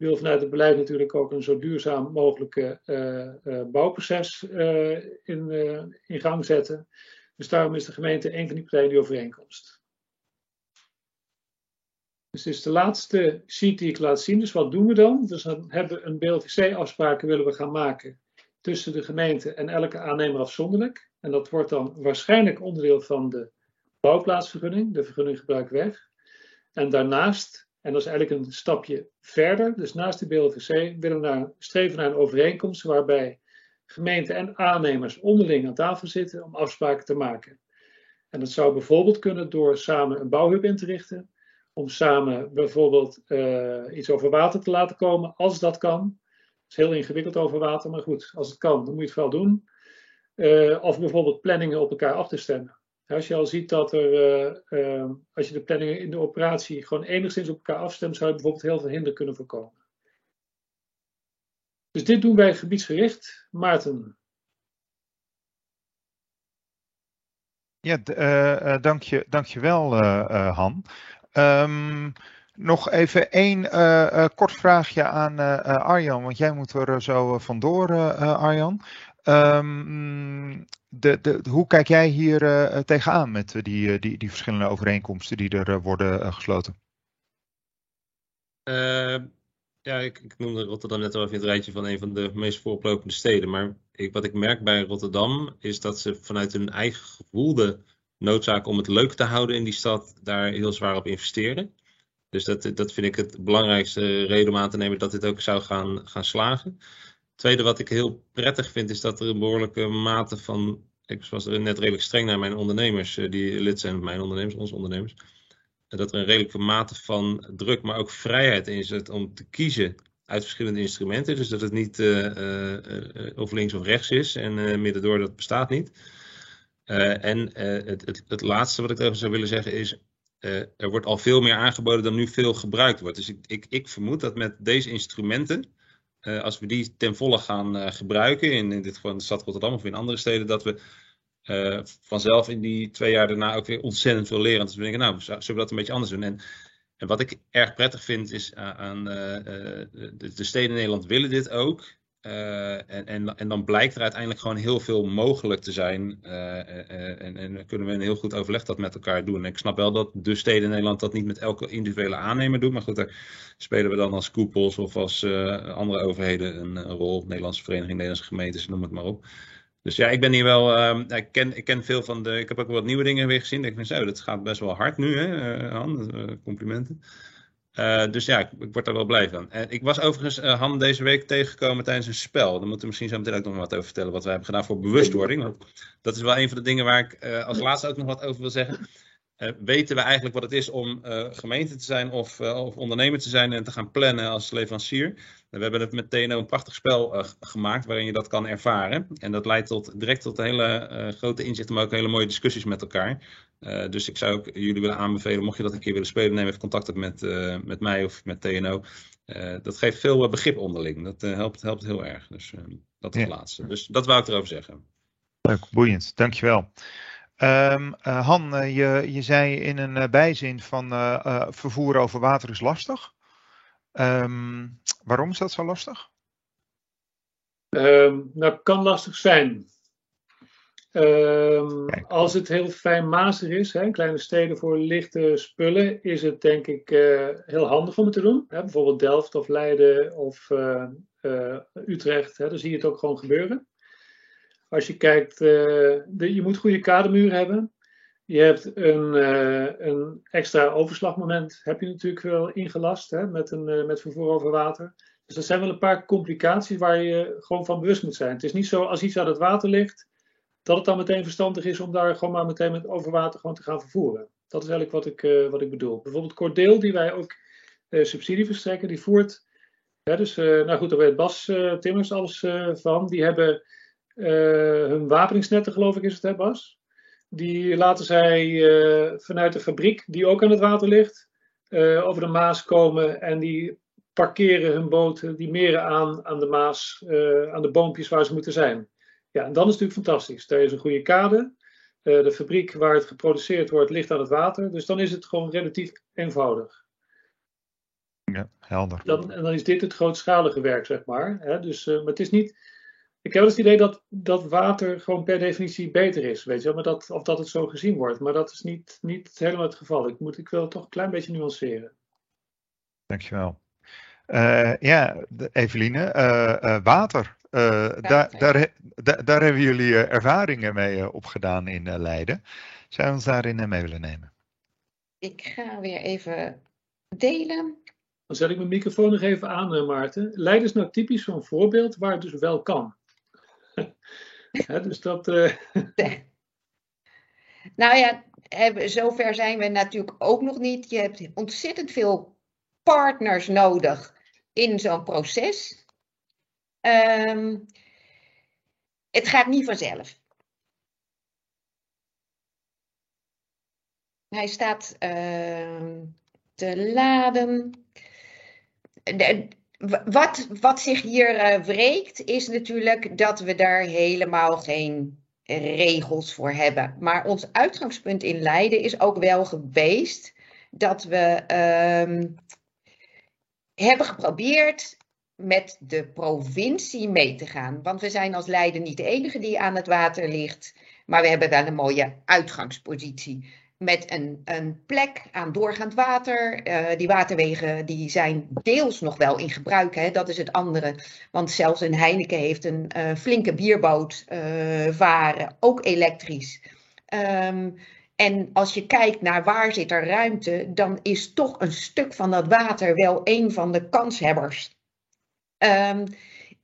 Wil vanuit het beleid natuurlijk ook een zo duurzaam mogelijke uh, uh, bouwproces uh, in, gang zetten. Dus daarom is de gemeente een van die partijen die overeenkomst. Dus is de laatste sheet die ik laat zien. Dus wat doen we dan? Dus dan hebben we een BLVC-afspraken willen we gaan maken tussen de gemeente en elke aannemer afzonderlijk. En dat wordt dan waarschijnlijk onderdeel van de bouwplaatsvergunning, de vergunning gebruikweg. En daarnaast, en dat is eigenlijk een stapje verder, dus naast de BLVC willen we streven naar een overeenkomst waarbij gemeente en aannemers onderling aan tafel zitten om afspraken te maken. En dat zou bijvoorbeeld kunnen door samen een bouwhub in te richten, om samen bijvoorbeeld uh, iets over water te laten komen, als dat kan. Het is heel ingewikkeld over water, maar goed, als het kan, dan moet je het vooral doen. Uh, of bijvoorbeeld planningen op elkaar af te stemmen. Als je al ziet dat er, uh, uh, als je de planningen in de operatie gewoon enigszins op elkaar afstemt, zou je bijvoorbeeld heel veel hinder kunnen voorkomen. Dus dit doen wij gebiedsgericht. Maarten. Ja, dank, je, dank je wel, Han. Um, nog even één uh, uh, kort vraagje aan uh, Arjan, want jij moet er zo vandoor, Arjan. Um, de, de, hoe kijk jij hier uh, tegenaan met die, die, die verschillende overeenkomsten die er uh, worden gesloten? ja, ik, ik, noemde Rotterdam net al even in het rijtje van een van de meest voorlopende steden. Maar ik, wat ik merk bij Rotterdam is dat ze vanuit hun eigen gevoelde noodzaak om het leuk te houden in die stad daar heel zwaar op investeren. Dus dat, dat vind ik het belangrijkste reden om aan te nemen dat dit ook zou gaan, gaan slagen tweede wat ik heel prettig vind, is dat er een behoorlijke mate van. Ik was er net redelijk streng naar mijn ondernemers, eh, die lid zijn van mijn ondernemers, onze ondernemers. Dat er een redelijke mate van druk, maar ook vrijheid in zit om te kiezen uit verschillende instrumenten. Dus dat het niet uh, of links of rechts is en middendoor, dat bestaat niet. en het, het, het, laatste wat ik even zou willen zeggen is, er wordt al veel meer aangeboden dan nu veel gebruikt wordt. Dus ik, ik, ik vermoed dat met deze instrumenten uh, als we die ten volle gaan uh, gebruiken, in, in, dit geval in de stad Rotterdam of in andere steden, dat we uh, vanzelf in die twee jaar daarna ook weer ontzettend veel leren. Dus we denken, nou, zullen we dat een beetje anders doen? En, en wat ik erg prettig vind is aan de, steden in Nederland willen dit ook. Uh, en, en, en, dan blijkt er uiteindelijk gewoon heel veel mogelijk te zijn. Uh, en, en, kunnen we een heel goed overleg dat met elkaar doen. En ik snap wel dat de steden in Nederland dat niet met elke individuele aannemer doen. Maar goed, daar spelen we dan als koepels of als andere overheden een, rol. Nederlandse Vereniging, Nederlandse gemeentes, noem het maar op. Dus ja, ik ben hier wel. Ehm, ik, ken, ik ken veel van de. Ik heb ook wat nieuwe dingen weer gezien. Ik denk, zo, dat gaat best wel hard nu, hè, Han? complimenten. Uh, dus ja, ik, word er wel blij van. En ik was overigens uh, Han deze week tegengekomen tijdens een spel. Daar moeten we misschien zo meteen ook nog wat over vertellen. Wat wij hebben gedaan voor bewustwording. Want dat is wel een van de dingen waar ik als laatste ook nog wat over wil zeggen. weten we eigenlijk wat het is om gemeente te zijn of, of ondernemer te zijn en te gaan plannen als leverancier. We hebben het met TNO een prachtig spel gemaakt waarin je dat kan ervaren. En dat leidt tot, direct tot hele grote inzichten, maar ook hele mooie discussies met elkaar. dus ik zou ook jullie willen aanbevelen, mocht je dat een keer willen spelen, neem even contact op met, met mij of met TNO. dat geeft veel begrip onderling. Dat helpt, helpt heel erg. Dus dat is het laatste. Dus dat wou ik erover zeggen. Leuk, boeiend. Dankjewel. Um, Han, je, je zei in een bijzin van vervoer over water is lastig. Um, waarom is dat zo lastig? Um, nou, kan lastig zijn. als het heel fijnmazig is, hè, kleine steden voor lichte spullen, is het denk ik heel handig om het te doen. Hè, bijvoorbeeld Delft of Leiden of Utrecht, hè, dan zie je het ook gewoon gebeuren. Als je kijkt, de, je moet goede kadermuren hebben. Je hebt een, uh, een extra overslagmoment, heb je natuurlijk wel ingelast hè, met, een, uh, met vervoer over water. Dus er zijn wel een paar complicaties waar je gewoon van bewust moet zijn. Het is niet zo als iets aan het water ligt, dat het dan meteen verstandig is om daar gewoon maar meteen met over water gewoon te gaan vervoeren. Dat is eigenlijk wat ik, wat ik bedoel. Bijvoorbeeld Cordeel, die wij ook subsidie verstrekken, die voert. dus, nou goed, daar weet Bas Timmers alles van. Die hebben eh, hun wapeningsnetten, geloof ik, is het, hè, Bas? Die laten zij eh, vanuit de fabriek, die ook aan het water ligt, eh, over de Maas komen en die parkeren hun boten, die meren aan aan de Maas, aan de boompjes waar ze moeten zijn. Ja, en dan is het natuurlijk fantastisch. Daar is een goede kade. de fabriek waar het geproduceerd wordt ligt aan het water. Dus dan is het gewoon relatief eenvoudig. Ja, helder. Dan, en dan is dit het grootschalige werk, zeg maar. Hè? Dus, maar het is niet ik heb wel eens het idee dat, dat water gewoon per definitie beter is, weet je wel, maar dat, of dat het zo gezien wordt. Maar dat is niet, niet helemaal het geval. Ik, moet, ik wil het toch een klein beetje nuanceren. Dankjewel. Uh, ja, Eveline, uh, uh, water. daar, daar, daar, daar, hebben jullie ervaringen mee opgedaan in Leiden. Zou je ons daarin mee willen nemen? Ik ga weer even delen. Dan zet ik mijn microfoon nog even aan, Maarten. Leiden is nou typisch zo'n voorbeeld waar het dus wel kan. dus dat. Uh... Nou ja, zover zijn we natuurlijk ook nog niet. Je hebt ontzettend veel partners nodig in zo'n proces. Um, het gaat niet vanzelf. Hij staat uh, te laden. De, wat, wat zich hier uh, wreekt, is natuurlijk dat we daar helemaal geen regels voor hebben. Maar ons uitgangspunt in Leiden is ook wel geweest dat we uh, hebben geprobeerd met de provincie mee te gaan. Want we zijn als Leiden niet de enige die aan het water ligt. Maar we hebben wel een mooie uitgangspositie met een, een plek aan doorgaand water. Uh, die waterwegen die zijn deels nog wel in gebruik, hè, dat is het andere. Want zelfs een Heineken heeft een uh, flinke bierboot varen, ook elektrisch. Um, en als je kijkt naar waar zit er ruimte, dan is toch een stuk van dat water wel een van de kanshebbers. Um,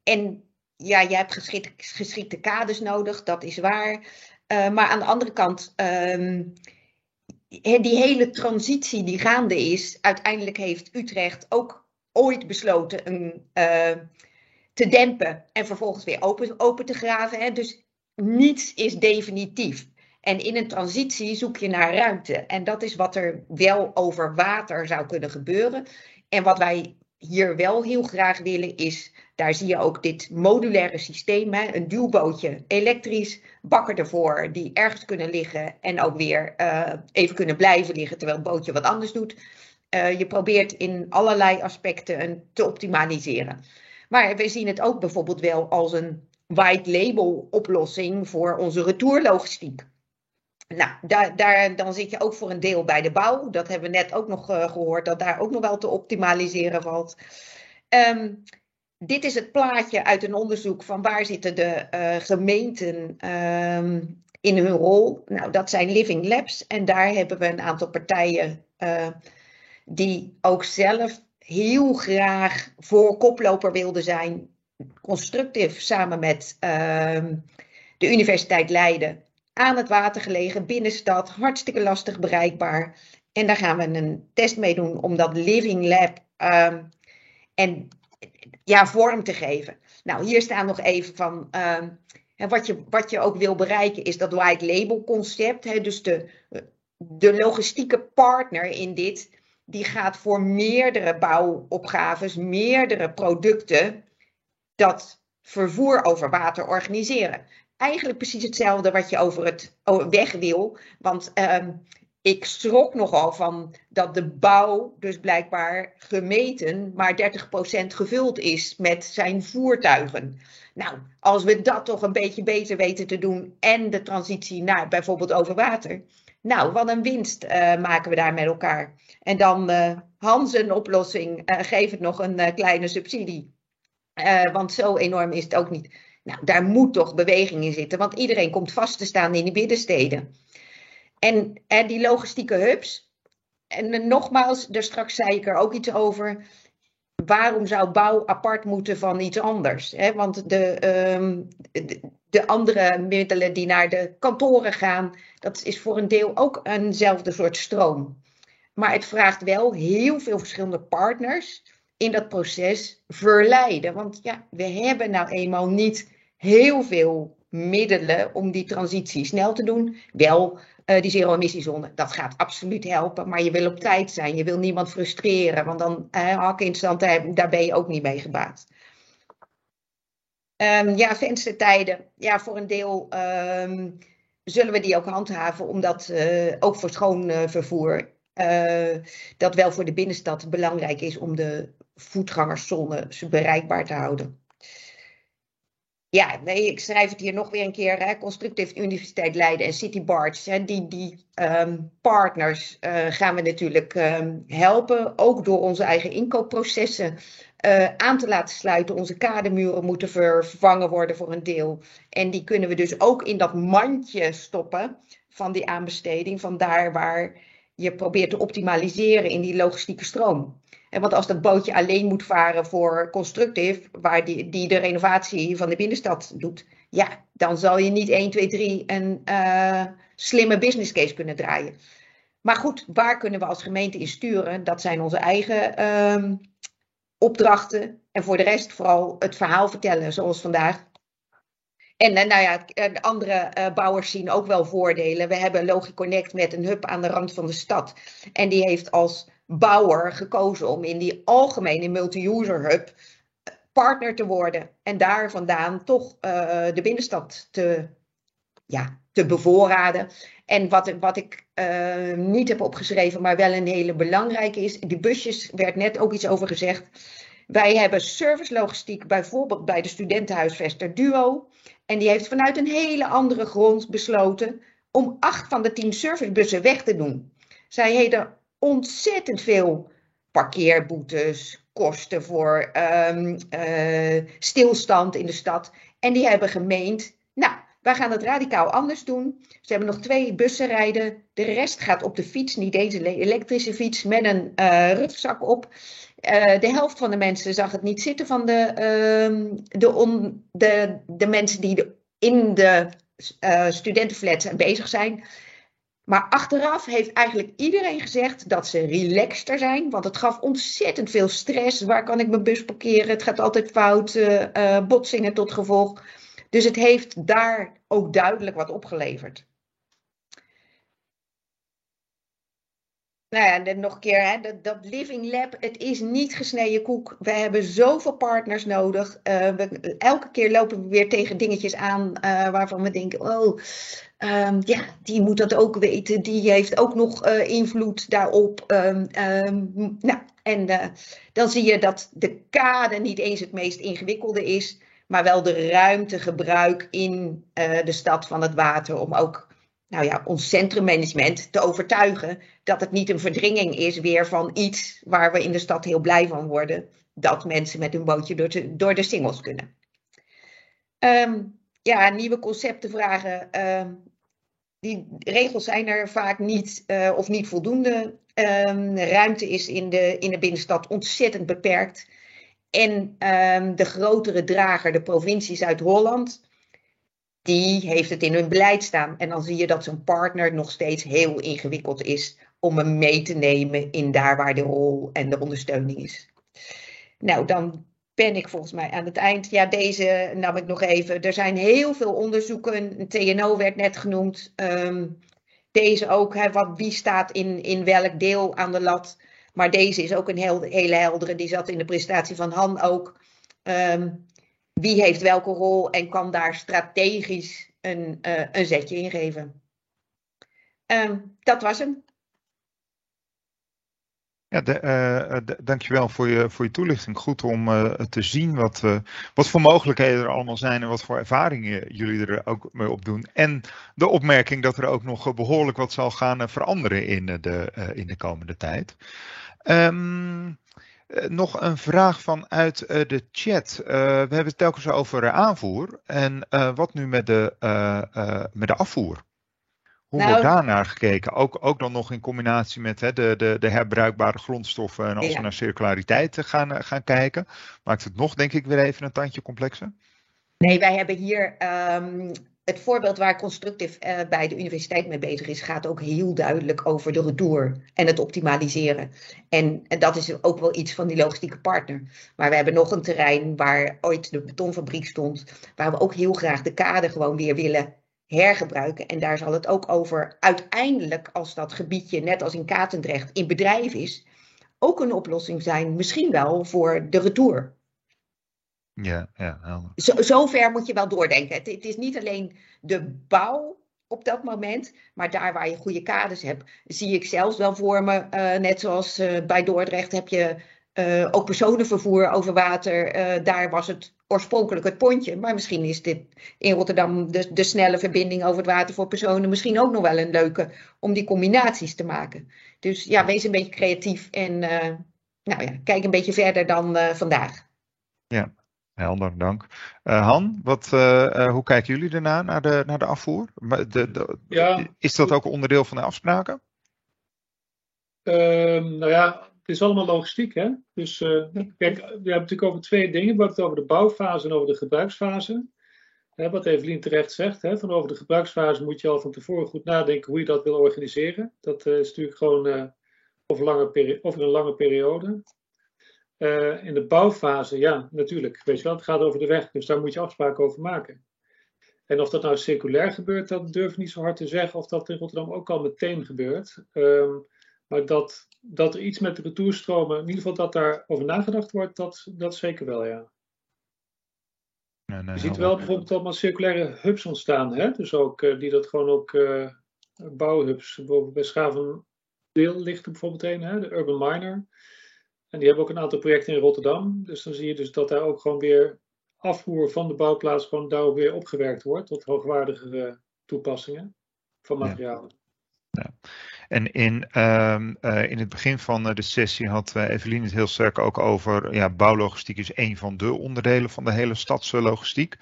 en ja, je hebt geschikte, kaders nodig, dat is waar. maar aan de andere kant. Um, die hele transitie die gaande is, uiteindelijk heeft Utrecht ook ooit besloten een, uh, te dempen en vervolgens weer open, open te graven. Hè. Dus niets is definitief. En in een transitie zoek je naar ruimte. En dat is wat er wel over water zou kunnen gebeuren. En wat wij hier wel heel graag willen is, daar zie je ook dit modulaire systeem, een duwbootje, elektrisch, bakken ervoor, die ergens kunnen liggen en ook weer uh, even kunnen blijven liggen terwijl het bootje wat anders doet. Uh, je probeert in allerlei aspecten een, te optimaliseren. Maar we zien het ook bijvoorbeeld wel als een white label oplossing voor onze retourlogistiek. Nou, daar, dan zit je ook voor een deel bij de bouw. Dat hebben we net ook nog uh, gehoord, dat daar ook nog wel te optimaliseren valt. Um, dit is het plaatje uit een onderzoek van waar zitten de uh, gemeenten um, in hun rol. Nou, dat zijn Living Labs en daar hebben we een aantal partijen uh, die ook zelf heel graag voor koploper wilden zijn. Constructief samen met uh, de Universiteit Leiden aan het water gelegen, binnenstad, hartstikke lastig bereikbaar. En daar gaan we een test mee doen om dat Living Lab ehm, en, ja, vorm te geven. Nou, hier staan nog even van. Ehm, wat, je, wat je ook wil bereiken is dat white label concept. Dus de, de logistieke partner in dit, die gaat voor meerdere bouwopgaves, meerdere producten, dat vervoer over water organiseren. Eigenlijk precies hetzelfde wat je over het weg wil. Want ehm, ik schrok nogal van dat de bouw dus blijkbaar gemeten maar 30% gevuld is met zijn voertuigen. Nou, als we dat toch een beetje beter weten te doen en de transitie naar bijvoorbeeld over water. Nou, wat een winst uh, maken we daar met elkaar. En dan uh, Hans een oplossing, uh, geef het nog een kleine subsidie. want zo enorm is het ook niet. Nou, daar moet toch beweging in zitten, want iedereen komt vast te staan in die binnensteden. En, die logistieke hubs, en nogmaals, daar straks zei ik er ook iets over. Waarom zou bouw apart moeten van iets anders? Want de, um, de, de, andere middelen die naar de kantoren gaan, dat is voor een deel ook eenzelfde soort stroom. Maar het vraagt wel heel veel verschillende partners in dat proces verleiden. Want ja, we hebben nou eenmaal niet heel veel middelen om die transitie snel te doen. Wel uh, die zero-emissiezone, dat gaat absoluut helpen. Maar je wil op tijd zijn. Je wil niemand frustreren. Want dan uh, hakken in stand, daar ben je ook niet mee gebaat. Um, ja, venstertijden. Ja, voor een deel um, zullen we die ook handhaven. Omdat ook voor schoon vervoer. dat wel voor de binnenstad belangrijk is om de voetgangerszone bereikbaar te houden ja, nee, ik schrijf het hier nog weer een keer. Hè, Universiteit Leiden en City Barge. Hè, die die um, partners uh, gaan we natuurlijk um, helpen. Ook door onze eigen inkoopprocessen uh, aan te laten sluiten. Onze kademuren moeten vervangen worden voor een deel. En die kunnen we dus ook in dat mandje stoppen van die aanbesteding. Van daar waar je probeert te optimaliseren in die logistieke stroom. En want als dat bootje alleen moet varen voor Constructive, waar die, die de renovatie van de binnenstad doet, ja, dan zal je niet 1, 2, 3 een uh, slimme business case kunnen draaien. Maar goed, waar kunnen we als gemeente in sturen? Dat zijn onze eigen uh, opdrachten. En voor de rest vooral het verhaal vertellen, zoals vandaag. En uh, nou ja, de andere uh, bouwers zien ook wel voordelen. We hebben Logiconnect met een hub aan de rand van de stad. En die heeft als bouwer gekozen om in die algemene multi-user hub eh, partner te worden. En daar vandaan toch uh, de binnenstad te, ja, te bevoorraden. En wat, wat ik uh, niet heb opgeschreven, maar wel een hele belangrijke is, die busjes, werd net ook iets over gezegd. Wij hebben servicelogistiek bijvoorbeeld bij de studentenhuisvester Duo. En die heeft vanuit een hele andere grond besloten om acht van de tien servicebussen weg te doen. Zij heden ontzettend veel parkeerboetes, kosten voor um, uh, stilstand in de stad. En die hebben gemeend, nou, wij gaan het radicaal anders doen. Ze hebben nog twee bussen rijden. De rest gaat op de fiets, niet deze elektrische fiets, met een uh, rugzak op. Uh, de helft van de mensen zag het niet zitten van de, uh, de, de, de mensen die in de studentenflats bezig zijn. Maar achteraf heeft eigenlijk iedereen gezegd dat ze relaxter zijn. Want het gaf ontzettend veel stress. Waar kan ik mijn bus parkeren? Het gaat altijd fout. Uh, botsingen tot gevolg. Dus het heeft daar ook duidelijk wat opgeleverd. Nou ja, nog een keer, hè, dat, dat, Living Lab, het is niet gesneden koek. We hebben zoveel partners nodig. Uh, we, elke keer lopen we weer tegen dingetjes aan uh, waarvan we denken, oh, um, ja, die moet dat ook weten. Die heeft ook nog uh, invloed daarop. Um, um, nou, en dan zie je dat de kade niet eens het meest ingewikkelde is, maar wel de ruimtegebruik in de stad van het water om ook nou ja, ons centrummanagement te overtuigen dat het niet een verdringing is weer van iets waar we in de stad heel blij van worden. Dat mensen met hun bootje door, te, door de singles kunnen. Um, ja, nieuwe concepten vragen. Um, die regels zijn er vaak niet uh, of niet voldoende. Um, ruimte is in de, in de binnenstad ontzettend beperkt. En de grotere drager, de provincie Zuid-Holland, die heeft het in hun beleid staan. En dan zie je dat zo'n partner nog steeds heel ingewikkeld is om hem mee te nemen in daar waar de rol en de ondersteuning is. Nou, dan ben ik volgens mij aan het eind. Ja, deze nam ik nog even. Er zijn heel veel onderzoeken. TNO werd net genoemd. Ehm, deze ook. Hè, wat, wie staat in, in welk deel aan de lat? Maar deze is ook een heel, hele heldere. Die zat in de presentatie van Han ook. Ehm, wie heeft welke rol en kan daar strategisch een, uh, een zetje in geven? Um, dat was hem. Ja, de, uh, dankjewel voor je, voor je toelichting. Goed om uh, te zien wat, uh, wat voor mogelijkheden er allemaal zijn en wat voor ervaringen jullie er ook mee opdoen. En de opmerking dat er ook nog behoorlijk wat zal gaan veranderen in de, in de komende tijd. Um, nog een vraag vanuit de chat. we hebben het telkens over aanvoer. En wat nu met de, met de afvoer? Hoe nou, wordt daar naar gekeken? Ook, ook dan nog in combinatie met hè, de, de, de herbruikbare grondstoffen. En als ja. we naar circulariteit gaan, gaan kijken, maakt het nog, denk ik, weer even een tandje complexer. Nee, wij hebben hier um, het voorbeeld waar Constructive uh, bij de universiteit mee bezig is, gaat ook heel duidelijk over de retour en het optimaliseren. En, en dat is ook wel iets van die logistieke partner. Maar we hebben nog een terrein waar ooit de betonfabriek stond, waar we ook heel graag de kade gewoon weer willen hergebruiken. En daar zal het ook over uiteindelijk, als dat gebiedje, net als in Katendrecht, in bedrijf is, ook een oplossing zijn, misschien wel voor de retour. Ja, ja. Helder. Zo, zover moet je wel doordenken. Het, het, is niet alleen de bouw op dat moment, maar daar waar je goede kaders hebt, zie ik zelfs wel voor me, uh, net zoals uh, bij Dordrecht heb je uh, ook personenvervoer over water. daar was het oorspronkelijk het pontje. Maar misschien is dit in Rotterdam de, de snelle verbinding over het water voor personen misschien ook nog wel een leuke om die combinaties te maken. Dus ja, wees een beetje creatief en nou ja, kijk een beetje verder dan vandaag. Ja, helder, dank. Uh, Han, wat, hoe kijken jullie daarna naar de, naar de afvoer? De, de, ja. Is dat ook onderdeel van de afspraken? Ehm, nou ja, het is allemaal logistiek, hè? Dus kijk, we hebben natuurlijk over twee dingen. We hebben het over de bouwfase en over de gebruiksfase. Hè, wat Evelien terecht zegt, hè, van over de gebruiksfase moet je al van tevoren goed nadenken hoe je dat wil organiseren. Dat is natuurlijk gewoon over, lange over, een lange periode. In de bouwfase, ja, natuurlijk. Weet je wel, het gaat over de weg, dus daar moet je afspraken over maken. En of dat nou circulair gebeurt, dat durf ik niet zo hard te zeggen. Of dat in Rotterdam ook al meteen gebeurt. Um, maar dat, dat er iets met de retourstromen, in ieder geval dat daarover nagedacht wordt, dat, dat zeker wel, ja. Nee, nee, je ziet wel bijvoorbeeld allemaal circulaire hubs ontstaan, hè? dus ook uh, die dat gewoon ook uh, bouwhubs. Bijvoorbeeld bij Schaven Deel ligt er bijvoorbeeld een, hè? de Urban Miner. En die hebben ook een aantal projecten in Rotterdam. Dus dan zie je dus dat daar ook gewoon weer afvoer van de bouwplaats gewoon daar weer opgewerkt wordt tot hoogwaardige toepassingen van materialen. Ja. ja. En in, uh, uh, in het begin van de sessie had uh, Evelien het heel sterk ook over, ja, bouwlogistiek is een van de onderdelen van de hele stadslogistiek.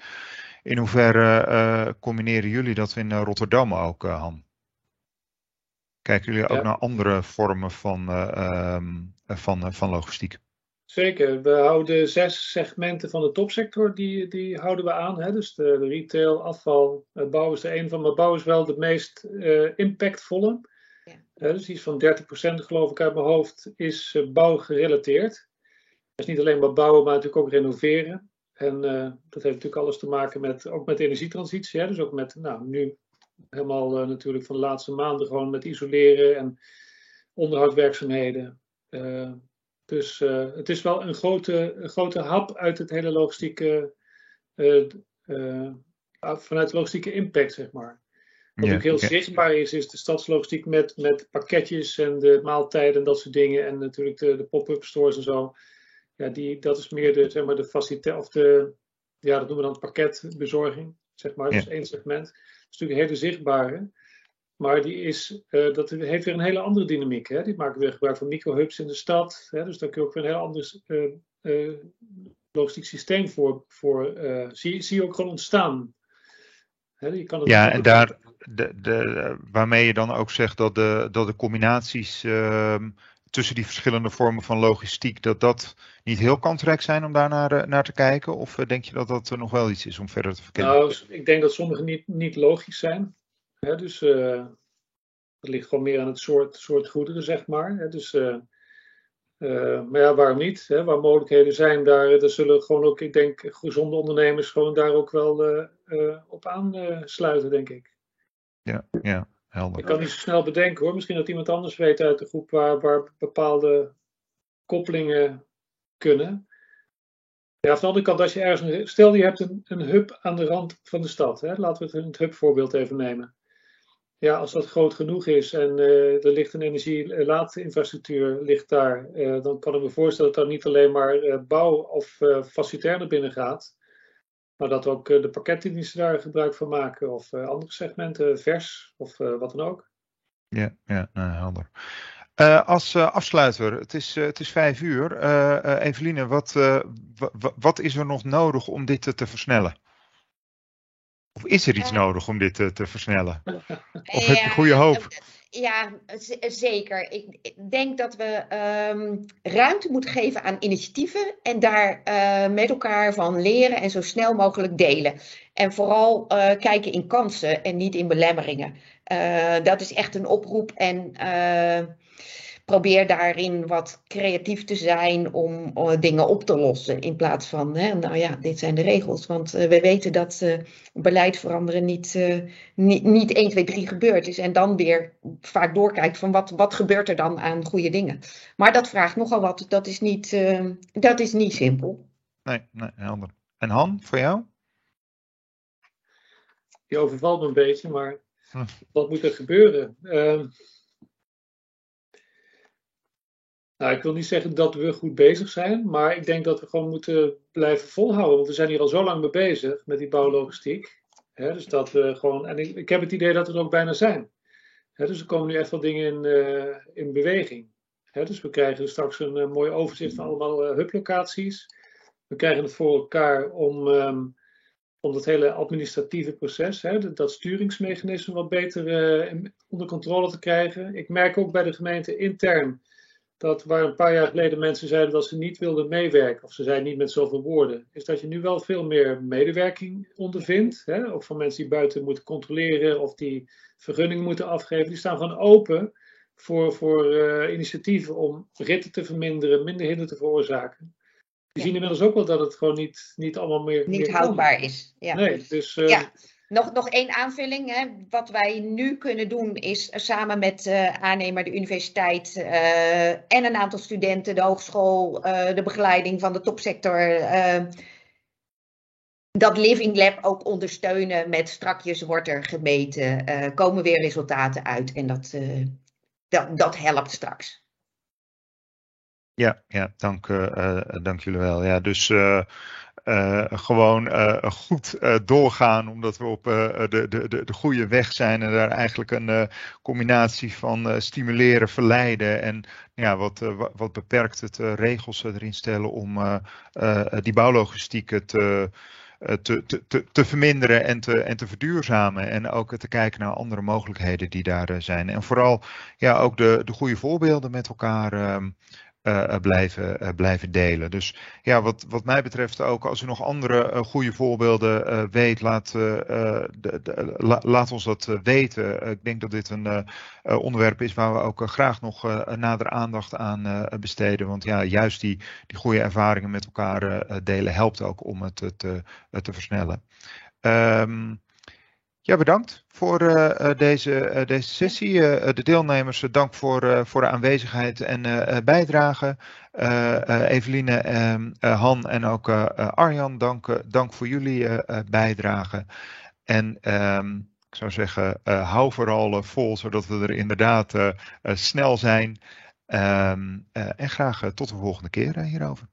In hoeverre combineren jullie dat in Rotterdam ook, Han? Kijken jullie ook ja. naar andere vormen van, um, van, van logistiek? Zeker. We houden zes segmenten van de topsector, die, die houden we aan. Hè? Dus de, retail, afval, bouw is er een van, maar bouw is wel de meest impactvolle. Ja. dus iets van 30% geloof ik uit mijn hoofd is uh, bouwgerelateerd. Dus niet alleen maar bouwen, maar natuurlijk ook renoveren. En uh, dat heeft natuurlijk alles te maken met, ook met energietransitie. Hè? Dus ook met, nou, nu helemaal uh, natuurlijk van de laatste maanden gewoon met isoleren en onderhoudswerkzaamheden. dus het is wel een grote, een grote hap uit het hele logistieke, vanuit de logistieke impact, zeg maar. Wat ook heel zichtbaar is, is de stadslogistiek met, met pakketjes en de maaltijden en dat soort dingen. En natuurlijk de, de pop-up stores en zo. Ja, die, dat is meer de, zeg maar, de faciliteit, of de, ja, dat noemen we dan pakketbezorging, zeg maar. Ja. Dus één segment. Dat is natuurlijk een hele zichtbare. Maar die is, uh, dat heeft weer een hele andere dynamiek. Hè? Die maken weer gebruik van microhubs in de stad. Hè? Dus daar kun je ook weer een heel ander uh, uh, logistiek systeem voor, voor zie, zie je ook gewoon ontstaan. Hè? Je kan het ja, en daar, de, de, waarmee je dan ook zegt dat de, dat de combinaties uh, tussen die verschillende vormen van logistiek, dat dat niet heel kansrijk zijn om daar naar, naar te kijken? Of denk je dat dat nog wel iets is om verder te verkennen? Nou, ik denk dat sommige niet, niet logisch zijn. Hè, dus uh, dat ligt gewoon meer aan het soort, soort goederen, zeg maar. Hè, dus, uh, uh, maar ja, waarom niet? Hè? Waar mogelijkheden zijn, daar, daar zullen gewoon ook, ik denk, gezonde ondernemers gewoon daar ook wel op aansluiten, denk ik. Ja, ja. Helder. Ik kan niet zo snel bedenken hoor. Misschien dat iemand anders weet uit de groep waar, waar bepaalde koppelingen kunnen. Ja, van de andere kant, als je ergens. Stel je hebt een, een hub aan de rand van de stad. Hè? Laten we het, het hubvoorbeeld even nemen. Ja, als dat groot genoeg is en uh, er ligt een energielaatinfrastructuur ligt daar, uh, dan kan ik me voorstellen dat er niet alleen maar bouw of facilitair naar binnen gaat, maar dat ook de pakketdiensten daar gebruik van maken of andere segmenten, vers of wat dan ook. Ja, ja nou, helder. Als afsluiter, het is, het is vijf uur. Eveline, wat, wat is er nog nodig om dit te versnellen? Of is er iets nodig om dit te, te versnellen? Of heb je goede hoop? Ja, zeker. Ik denk dat we um, ruimte moeten geven aan initiatieven en daar uh, met elkaar van leren en zo snel mogelijk delen. En vooral uh, kijken in kansen en niet in belemmeringen. Dat is echt een oproep en probeer daarin wat creatief te zijn om uh, dingen op te lossen. In plaats van, hè, nou ja, dit zijn de regels. Want uh, we weten dat uh, beleid veranderen niet, niet, niet 1, 2, 3 gebeurd is. En dan weer vaak doorkijkt van wat, wat gebeurt er dan aan goede dingen. Maar dat vraagt nogal wat. Dat is niet, dat is niet simpel. Nee, nee, helder. En Han, voor jou? Je overvalt me een beetje, maar hm. wat moet er gebeuren? Ehm, Nou, ik wil niet zeggen dat we goed bezig zijn, maar ik denk dat we gewoon moeten blijven volhouden. Want we zijn hier al zo lang mee bezig met die bouwlogistiek. Dus dat we gewoon, en ik, heb het idee dat we er ook bijna zijn. Dus er komen nu echt wel dingen in, uh, in beweging. Dus we krijgen straks een uh, mooi overzicht van allemaal uh, hublocaties. We krijgen het voor elkaar om, um, om dat hele administratieve proces, dat, dat sturingsmechanisme wat beter onder controle te krijgen. Ik merk ook bij de gemeente intern dat waar een paar jaar geleden mensen zeiden dat ze niet wilden meewerken, of ze zeiden niet met zoveel woorden, is dat je nu wel veel meer medewerking ondervindt. Hè? Ook van mensen die buiten moeten controleren of die vergunningen moeten afgeven. Die staan gewoon open voor, voor uh, initiatieven om ritten te verminderen, minder hinder te veroorzaken. Die zien inmiddels ook wel dat het gewoon niet, niet allemaal meer. Niet houdbaar is. Ja. Nee, dus. Uh, ja. Nog, nog één aanvulling. Hè. Wat wij nu kunnen doen is samen met uh, aannemer, de universiteit uh, en een aantal studenten, de hogeschool, de begeleiding van de topsector, dat Living Lab ook ondersteunen met strakjes wordt er gemeten, komen weer resultaten uit en dat, dat, dat helpt straks. Ja, ja dank, dank jullie wel. Ja, dus uh, gewoon goed doorgaan, omdat we op de, de, de, de goede weg zijn en daar eigenlijk een combinatie van stimuleren, verleiden en ja, wat, wat beperkt het regels erin stellen om die bouwlogistiek te, te, te, te, verminderen en te, en te verduurzamen. En ook te kijken naar andere mogelijkheden die daar zijn. En vooral ja, ook de, de goede voorbeelden met elkaar ehm, uh, blijven, uh, blijven delen. Dus ja, wat, wat mij betreft ook, als u nog andere uh, goede voorbeelden weet, laat, de, de, la, laat ons dat weten. ik denk dat dit een onderwerp is waar we ook graag nog nader aandacht aan besteden. Want ja, juist die, die goede ervaringen met elkaar delen helpt ook om het te, te versnellen. Um, ja, bedankt voor uh, deze, uh, deze sessie. De deelnemers, dank voor, voor de aanwezigheid en bijdrage. Eveline, ehm, Han en ook Arjan, dank, dank voor jullie bijdrage. En um, ik zou zeggen, hou vooral vol, zodat we er inderdaad snel zijn. Um, en graag tot de volgende keer hierover.